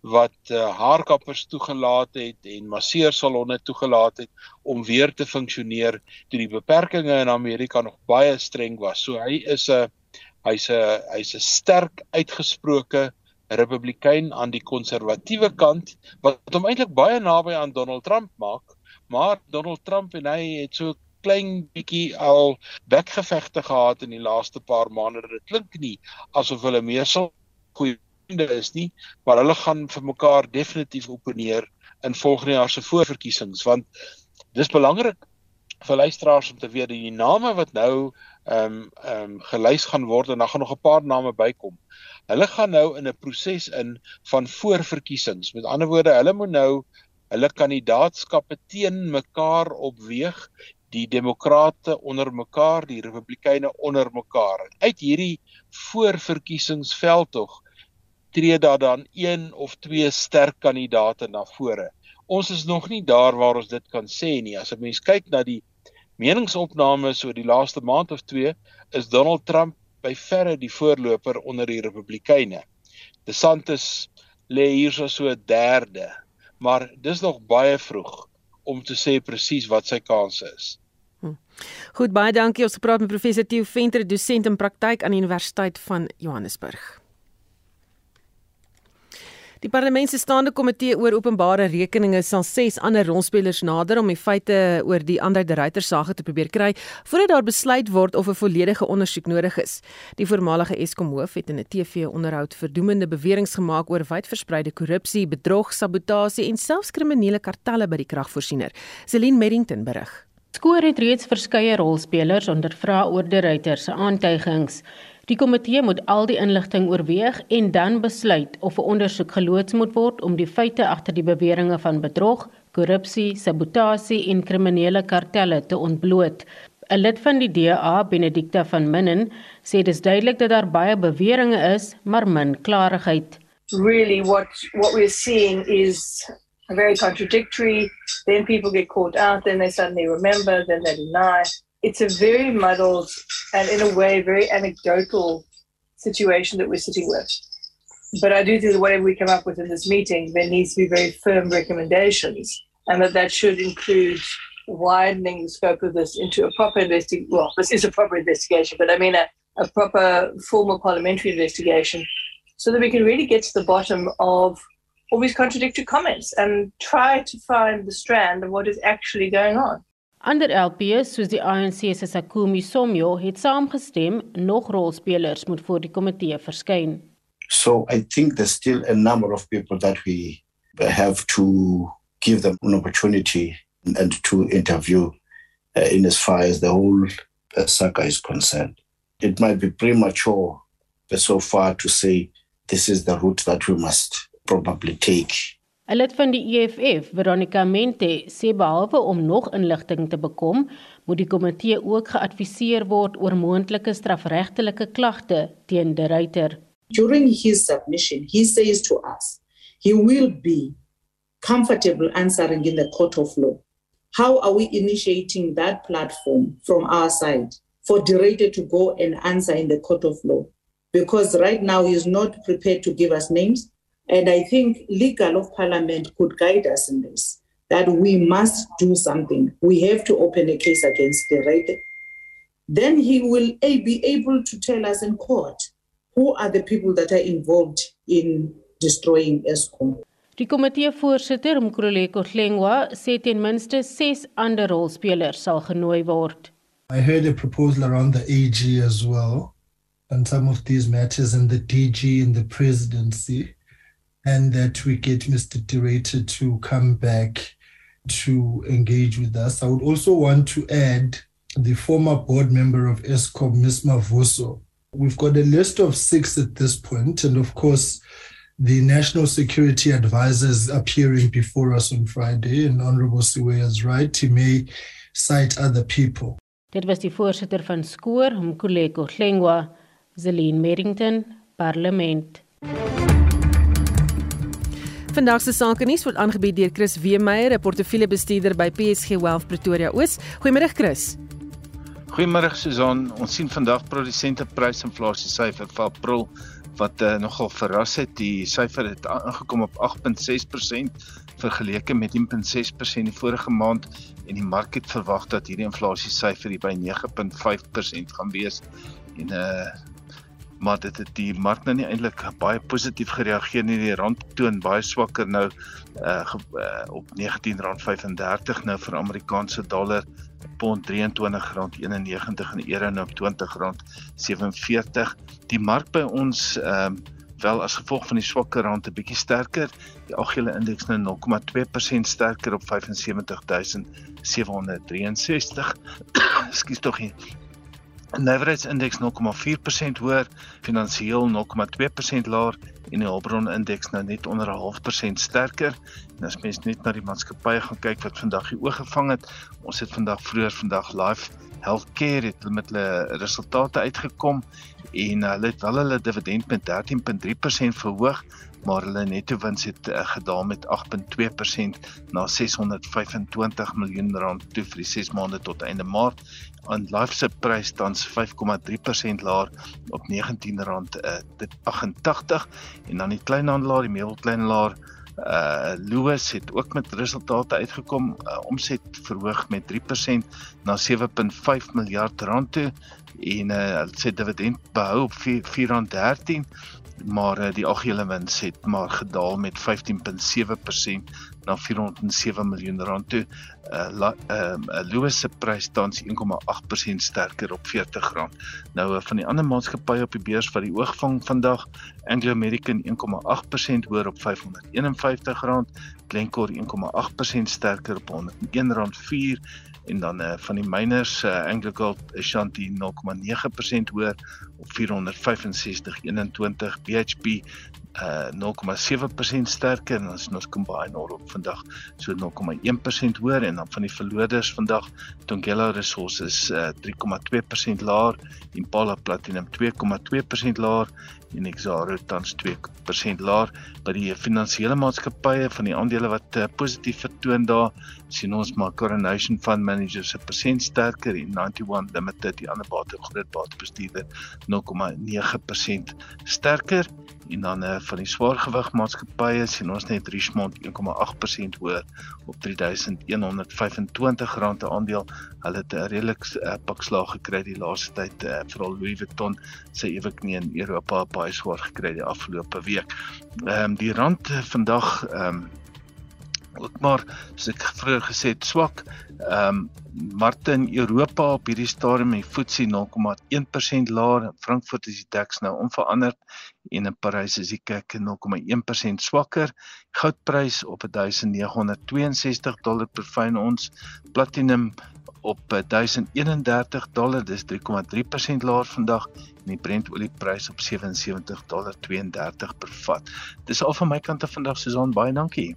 wat uh, haarkappers toegelaat het en masseursalonne toegelaat het om weer te funksioneer toe die beperkings in Amerika nog baie streng was. So hy is 'n hy's 'n hy's 'n sterk uitgesproke republikein aan die konservatiewe kant wat hom eintlik baie naby aan Donald Trump maak, maar Donald Trump en hy het so klein bietjie al bekgevegte gehad in die laaste paar maande. Dit klink nie asof hulle meer so goeie vriende is nie, maar hulle gaan vir mekaar definitief opponeer in volgende jaar se voorverkiesings want dis belangrik vir luisteraars om te weet die name wat nou ehm um, ehm um, gelys gaan word en dan gaan nog 'n paar name bykom. Hulle gaan nou in 'n proses in van voorverkiesings. Met ander woorde, hulle moet nou hulle kandidaatskappe teen mekaar opweeg die demokrate onder mekaar, die republikeine onder mekaar. Uit hierdie voorverkiesingsveld tog tree daar dan een of twee sterk kandidaate na vore. Ons is nog nie daar waar ons dit kan sê nie. As 'n mens kyk na die meningsopnames oor die laaste maand of twee, is Donald Trump by verre die voorloper onder die republikeine. DeSantis lê hier so 'n derde, maar dis nog baie vroeg om te sê presies wat sy kanse is. Goed, baie dankie. Ons gepraat met professor Theo Venter, dosent in praktyk aan die Universiteit van Johannesburg. Die parlement se staande komitee oor openbare rekeninge sal ses ander rolspelers nader om die feite oor die ander de Ruyter sage te probeer kry voordat daar besluit word of 'n volledige ondersoek nodig is. Die voormalige Eskom hoof het in 'n TV-onderhoud verdoemende beweringe gemaak oor wydverspreide korrupsie, bedrog, sabotasie en selfs kriminele kartelle by die kragvoorsiener. Celine Merrington berig. Skoor het reeds verskeie rolspelers ondervra oor de Ruyter se aantuigings. Die komitee moet al die inligting oorweeg en dan besluit of 'n ondersoek geloods moet word om die feite agter die beweringe van bedrog, korrupsie, sabotasie en kriminele kartelle te ontbloot. 'n Lid van die DA, Benedicta van Minnen, sê dis duidelik dat daar baie beweringe is, maar min klarigheid. Really what what we're seeing is very contradictory. Then people get caught out, then they suddenly remember, then they deny. it's a very muddled and in a way very anecdotal situation that we're sitting with. But I do think that whatever we come up with in this meeting, there needs to be very firm recommendations, and that that should include widening the scope of this into a proper investigation. Well, this is a proper investigation, but I mean a, a proper formal parliamentary investigation, so that we can really get to the bottom of all these contradictory comments and try to find the strand of what is actually going on. Ander LPs soos die ANC se Sakumi Somyo het saamgestem nog rolspelers moet voor die komitee verskyn. So I think there's still a number of people that we have to give them an opportunity and to interview uh, in as far as the whole uh, saga is concerned. It might be premature so far to say this is the route that we must probably take. 'n Lid van die EFF, Veronica Mente, sê behalwe om nog inligting te bekom, moet die komitee ook geadviseer word oor moontlike strafregtelike klagte teen De Ruyter. During his submission, he says to us, he will be comfortable answering in the court of law. How are we initiating that platform from our side for De Ruyter to go and answer in the court of law? Because right now he is not prepared to give us names. And I think legal of parliament could guide us in this, that we must do something. We have to open a case against the right. Then he will be able to tell us in court who are the people that are involved in destroying Eskom. Die komitee voorsitter, Mkroleko Hlengwa, sê ten minste 6 ander rolspelers sal genooi word. I heard a proposal around the AG as well on some of these matters and the DG and the presidency and that we get Mr. Derator to come back to engage with us. I would also want to add the former board member of ESCOM, Ms. Mavoso. We've got a list of six at this point, and of course, the national security advisor is appearing before us on Friday, and Honorable Siwe is right. He may cite other people. Dit was die voorsitter van Skoor, Mkuleko Hlengwa, Zelene Merrington, Parlement. Vandag se sake nuus word aangebied deur Chris Weemeyer, 'n portefeuljebestuurder by PSG Wealth Pretoria Oos. Goeiemôre Chris. Goeiemôre Susan. Ons sien vandag produsente prysinflasie syfer vir April wat uh, nogal verras het. Die syfer het aangekom op 8.6% vergeleke met 10.6% die vorige maand en die mark het verwag dat hierdie inflasie syfer by 9.5% gaan wees. En uh maar dit het die mark nou nie eintlik baie positief gereageer nie. Die rand toon baie swakker nou uh, uh op R19.35 nou vir Amerikaanse dollar, pond R23.91 en euro nou op R20.47. Die mark by ons ehm uh, wel as gevolg van die swakker rand 'n bietjie sterker. Die algehele indeks nou 0,2% sterker op 75763. Ekskuus tog hier. Leverage indeks 0,4% hoër, finansiëel 0,2% laer en die hulpbron indeks nou net onder 'n half persent sterker. En as mens net na die maatskappye gaan kyk wat vandag die oog gevang het, ons het vandag vroeër vandag Life Healthcare het met hulle resultate uitgekom en hulle het wel hulle dividend met 13.3% verhoog, maar hulle netto wins het uh, gedaal met 8.2% na 625 miljoen rand toe vir die 6 maande tot einde Maart. En Life se prys tans 5.3% laer op R19.88 en dan die kleinhandelaar, die meubelkleinhandelaar Uh Lewis het ook met resultate uitgekom, uh, omset verhoog met 3% na 7.5 miljard rand toe. En uh hulle sê dividend behou op 4.13 maar uh, die algehele wins het maar gedaal met 15.7% na 407 miljoen rand toe. Uh ehm uh, Lewis se prys tans 1,8% sterker op R40. Nou uh, van die ander maatskappye op die beurs wat die oog vang vandag, Anglo American 1,8% hoër op R551, Glencore 1,8% sterker op R101.4 en dan uh, van die miners uh, AngloGold Ashanti 0,9% hoër op 465.21 BHP uh 0,7% sterker en ons ons combine oor op vandag so 0,1% hoër en dan van die verloders vandag Tongela Resources uh 3,2% laer, Impala Platinum 2,2% laer en Exxaro tans 2% laer by die finansiële maatskappye van die aandele wat uh, positief vertoon daar. Sien ons maar Coronation Fund Manager se persent sterker en 91 Limited die ander bate groot batebestuurder 0,9% sterker en dan uh, van die swaargewig maatskappye sien ons net Richmond 1,8% hoër op R3125 'n aandeel. Hulle het 'n redelik uh, pak slag gekry die laaste tyd uh, veral Louis Vuitton se ewig nie in Europa baie swaar gekry die afgelope week. Ehm um, die rand uh, vandag ehm um, ook maar soos ek vroeër gesê het swak. Ehm um, markte in Europa op hierdie stadium die FTSE 0,1% laer, Frankfurt is die DAX nou onveranderd en in Parys is die CAC 0,1% swakker. Goudprys op 1962 dollar per fyn ons. Platinum op 1031 dollar, dis 3,3% laer vandag en die Brent olieprys op 77 dollar 32 per vat. Dis al van my kant af vandag Susan, baie dankie.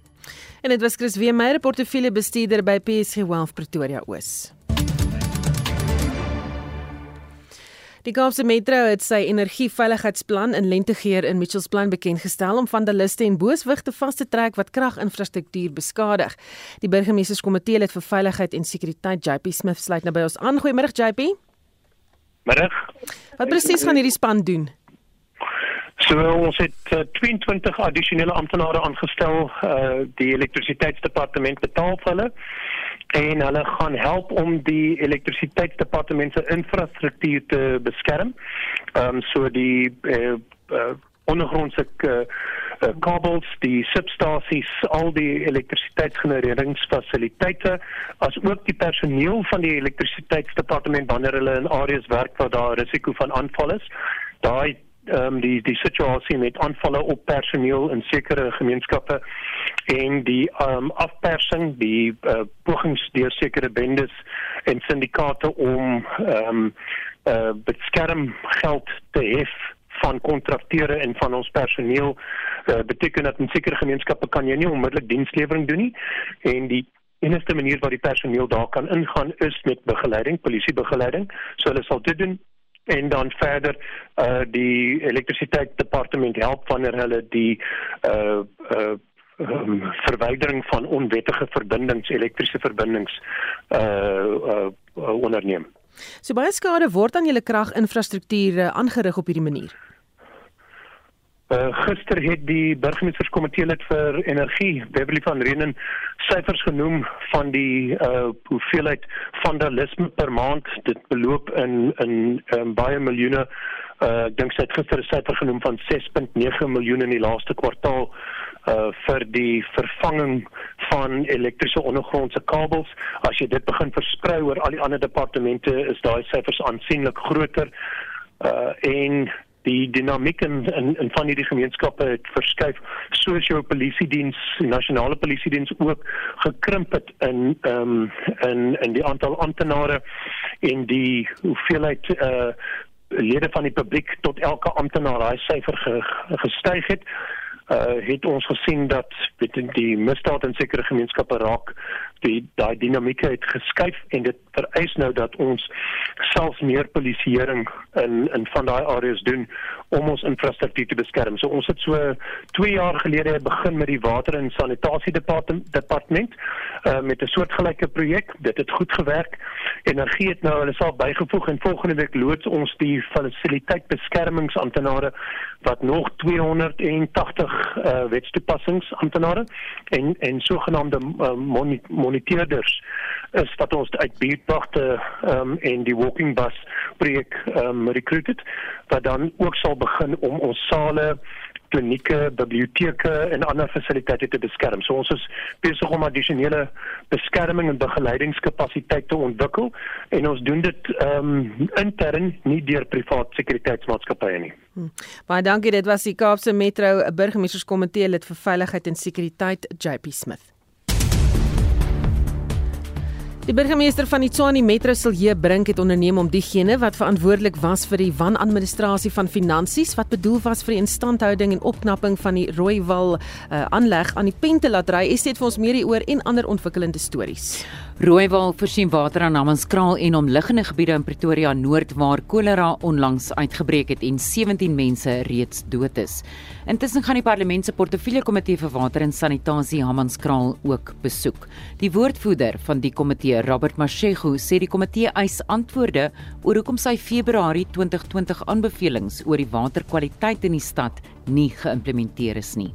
En dit was Chris Weemeyer, portefeulje bestuurder by PSG Wealth Pretoria Oos. Die Kaapse Metro het sy energieveiligheidsplan in lentegeer in Mitchells Plain bekend gestel om vandaliste en booswigte vas te trek wat kraginfrastruktuur beskadig. Die burgemeesterskomitee lid vir veiligheid en sekuriteit JP Smith sluit nou by ons aan. Goeiemôre JP. Middag. Wat presies gaan hierdie span doen? So ons het uh, 22 addisionele amptenare aangestel, uh, die elektrisiteitsdepartement betaal vir hulle en hulle gaan help om die elektrisiteitsdepartement se infrastruktuur te beskerm. Ehm um, so die uh, uh, ondergrondse uh, uh, kabels, die substasies, al die elektrisiteitsgenereringsfasiliteite, as ook die personeel van die elektrisiteitsdepartement wanneer hulle in areas werk waar daar risiko van aanval is. Daai ehm um, die die situasie met aanvalle op personeel in sekere gemeenskappe en die ehm um, afpersing die uh, pogings deur sekere bendes en syndikaate om ehm um, uh, beskerm geld te hef van kontrakteure en van ons personeel uh, beteken dat in sekere gemeenskappe kan jy nie onmiddellik dienslewering doen nie en die enigste manier waar die personeel daar kan ingaan is met begeleiding, polisiebegeleiding. So hulle sal dit doen en dan verder uh die elektrisiteitsdepartement help wanneer hulle die uh uh um, verwydering van onwettige verbindings elektriese verbindings uh, uh, uh onderneem. So baie skade word aan julle kraginfrastruktuur aangerig op hierdie manier. Uh, gister het die burgemeesterskomitee lid vir energie, Beverly van Renen, syfers genoem van die uh hoeveelheid vandalisme per maand. Dit beloop in in um, baie miljoene. Uh ek dink sy het gister 'n syfer genoem van 6.9 miljoen in die laaste kwartaal uh vir die vervanging van elektriese ondergrondse kabels. As jy dit begin versprei oor al die ander departemente, is daai syfers aansienlik groter. Uh en die dinamiek in in, in van hierdie gemeenskappe het verskuif soos jou polisie diens nasionale polisie diens ook gekrimp het in ehm um, in in die aantal amptenare en die hoeveelheid eh uh, lede van die publiek tot elke amptenaar daai syfer ge, gestyg het. Uh het ons gesien dat weet die misdaad in sekere gemeenskappe raak die daai dinamieke het geskuif en dit vereis nou dat ons selfs meer polisieering in in van daai areas doen om ons infrastruktuur te beskerm. So ons het so 2 jaar gelede begin met die water en sanitasie departement departement uh, met 'n soortgelyke projek. Dit het goed gewerk. Energie het nou hulle self bygevoeg en volgende week loods ons die fasiliteit beskermingsamptenare wat nog 280 uh, wetstoepassingsamptenare en en sogenaamde uh, moniteerders is wat ons uit buurtwagte um, en die walking bus projek um, recruited wat dan ook sal begin om ons sale klinieke, biblioteke en ander fasiliteite te beskerm. So ons is besig om addisionele beskerming en begeleidingskapasiteit te ontwikkel en ons doen dit ehm um, intern nie deur privaat sekuriteitsmaatskappye nie. Hmm. Baie dankie. Dit was die Kaapse Metro burgemeesterskomitee lid vir veiligheid en sekuriteit JP Smith. Die burgemeester van Tshwane Metro Silje Brink het onderneem om diegene wat verantwoordelik was vir die wanadministrasie van finansies wat bedoel was vir die instandhouding en opknapping van die Rooiwal uh, aanleg aan die pen te laat ry. Is dit vir ons meer hieroor en ander ontwikkelende stories. Rooiwal voorsien water aan Namanskraal en omliggende gebiede in Pretoria Noord waar kolera onlangs uitgebreek het en 17 mense reeds dood is. Intussen gaan die parlement se portefeulje komitee vir water en sanitasie Namanskraal ook besoek. Die woordvoerder van die komitee, Robert Mashego, sê die komitee eis antwoorde oor hoekom sy Februarie 2020 aanbevelings oor die waterkwaliteit in die stad nie geïmplementeer is nie.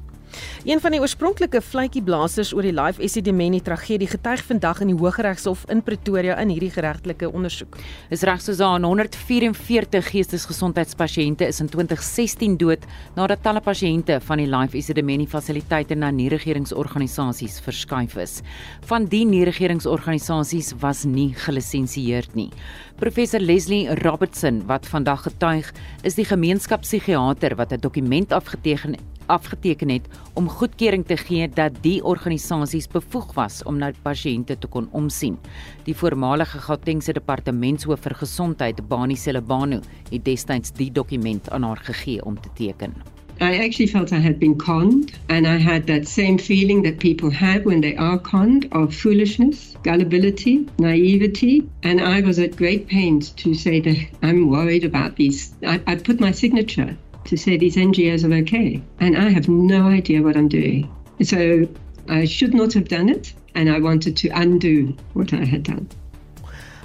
Een van die oorspronklike vletjieblassers oor die Life Esidimeni tragedie getuig vandag in die Hooggeregshof in Pretoria in hierdie geregtelike ondersoek. Is reg soos aan 144 geestesgesondheidspasiënte is in 2016 dood nadat talle pasiënte van die Life Esidimeni fasiliteite na nie-regeringsorganisasies verskuif is. Van die nie-regeringsorganisasies was nie gelisensieerd nie. Professor Leslie Robertson wat vandag getuig, is die gemeenskapspsigiater wat 'n dokument afgeteken afgeteken het om goedkeuring te gee dat die organisasies bevoeg was om na pasiënte te kon omsien. Die voormalige Gautengse departementshoof vir gesondheid, Bani Selebano, het destyds die dokument aan haar gegee om te teken. I actually felt I had been conned, and I had that same feeling that people have when they are conned of foolishness, gullibility, naivety. And I was at great pains to say that I'm worried about these. I, I put my signature to say these NGOs are okay. And I have no idea what I'm doing. So I should not have done it. And I wanted to undo what I had done.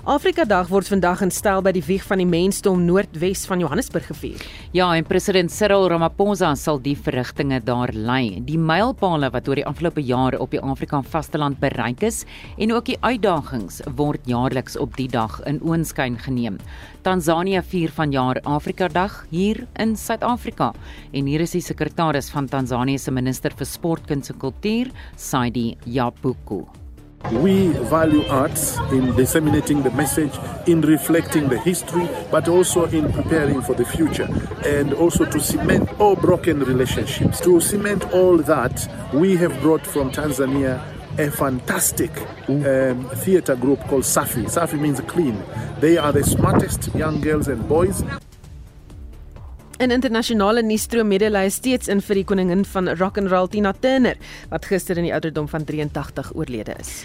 Afrika Dag word vandag in stel by die wieg van die mensdom Noordwes van Johannesburg gevier. Ja, en president Cyril Ramaphosa sal die verrigtinge daar lei. Die mylpale wat oor die afgelope jare op die Afrika vasteland bereik is en ook die uitdagings word jaarliks op die dag in oënskyn geneem. Tansanië vier vanjaar Afrika Dag hier in Suid-Afrika en hier is die sekretaris van Tansanië se minister vir sport, kuns en kultuur, Saidi Japuku. We value arts in disseminating the message, in reflecting the history, but also in preparing for the future, and also to cement all broken relationships. To cement all that, we have brought from Tanzania a fantastic um, theater group called Safi. Safi means clean. They are the smartest young girls and boys. In internasionale nuusstroom medelei steeds in vir die koningin van rock and roll Tina Turner wat gister in die ouderdom van 83 oorlede is.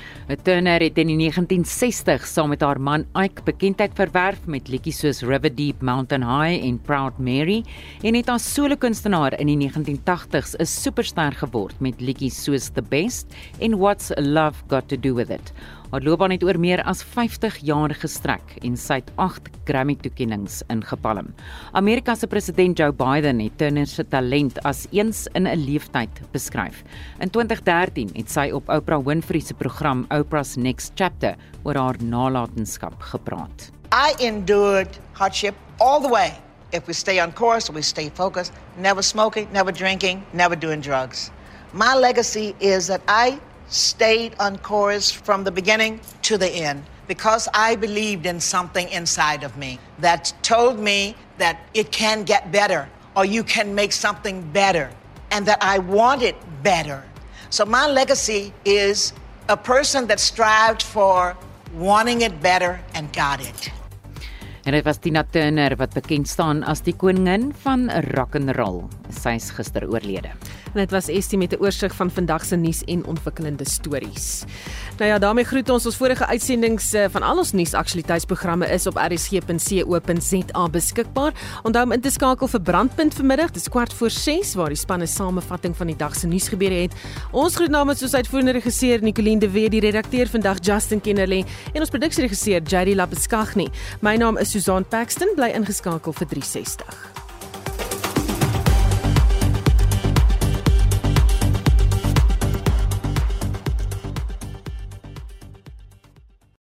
Turner het in die 1960 saam met haar man Ike bekendheid verwerf met liedjies soos River Deep, Mountain High en Proud Mary en het as solo kunstenaar in die 1980s 'n superster geword met liedjies soos The Best en What's Love Got to Do with It. Haar loopbaan het oor meer as 50 jaar gestrek en sy het 8 Grammy-toekenninge ingepalm. Amerika se president Joe Biden het Turner se talent as eens in 'n leeftyd beskryf. In 2013 het sy op Oprah Winfrey se program Oprah's Next Chapter oor haar nalatenskap gepraat. I endured hardship all the way. If we stay on course, we stay focused, never smoking, never drinking, never doing drugs. My legacy is that I stayed on course from the beginning to the end because I believed in something inside of me that told me that it can get better or you can make something better and that I wanted better. So my legacy is a person that strived for wanting it better and got it. En dit was Tina Turner wat bekend staan as die koningin van rock and roll. Sy is gister oorlede. En dit was Estie met 'n oorsig van vandag se nuus en ontwikkelende stories. Nou ja, daarmee groet ons ons vorige uitsendings eh, van al ons nuusaktualiteitsprogramme is op rsg.co.za beskikbaar. Onthou om in te skakel vir Brandpunt vanmiddag, dis kwart voor 6 waar die span 'n samevatting van die dag se nuus gebeure het. Ons groet namens ons uitvoerende regisseur Nicoline de Weer, die redakteur vandag Justin Kennerley en ons produksieregisseur Jady Lapeskagni. My naam is Susan Paxton, bly ingeskakel vir 360.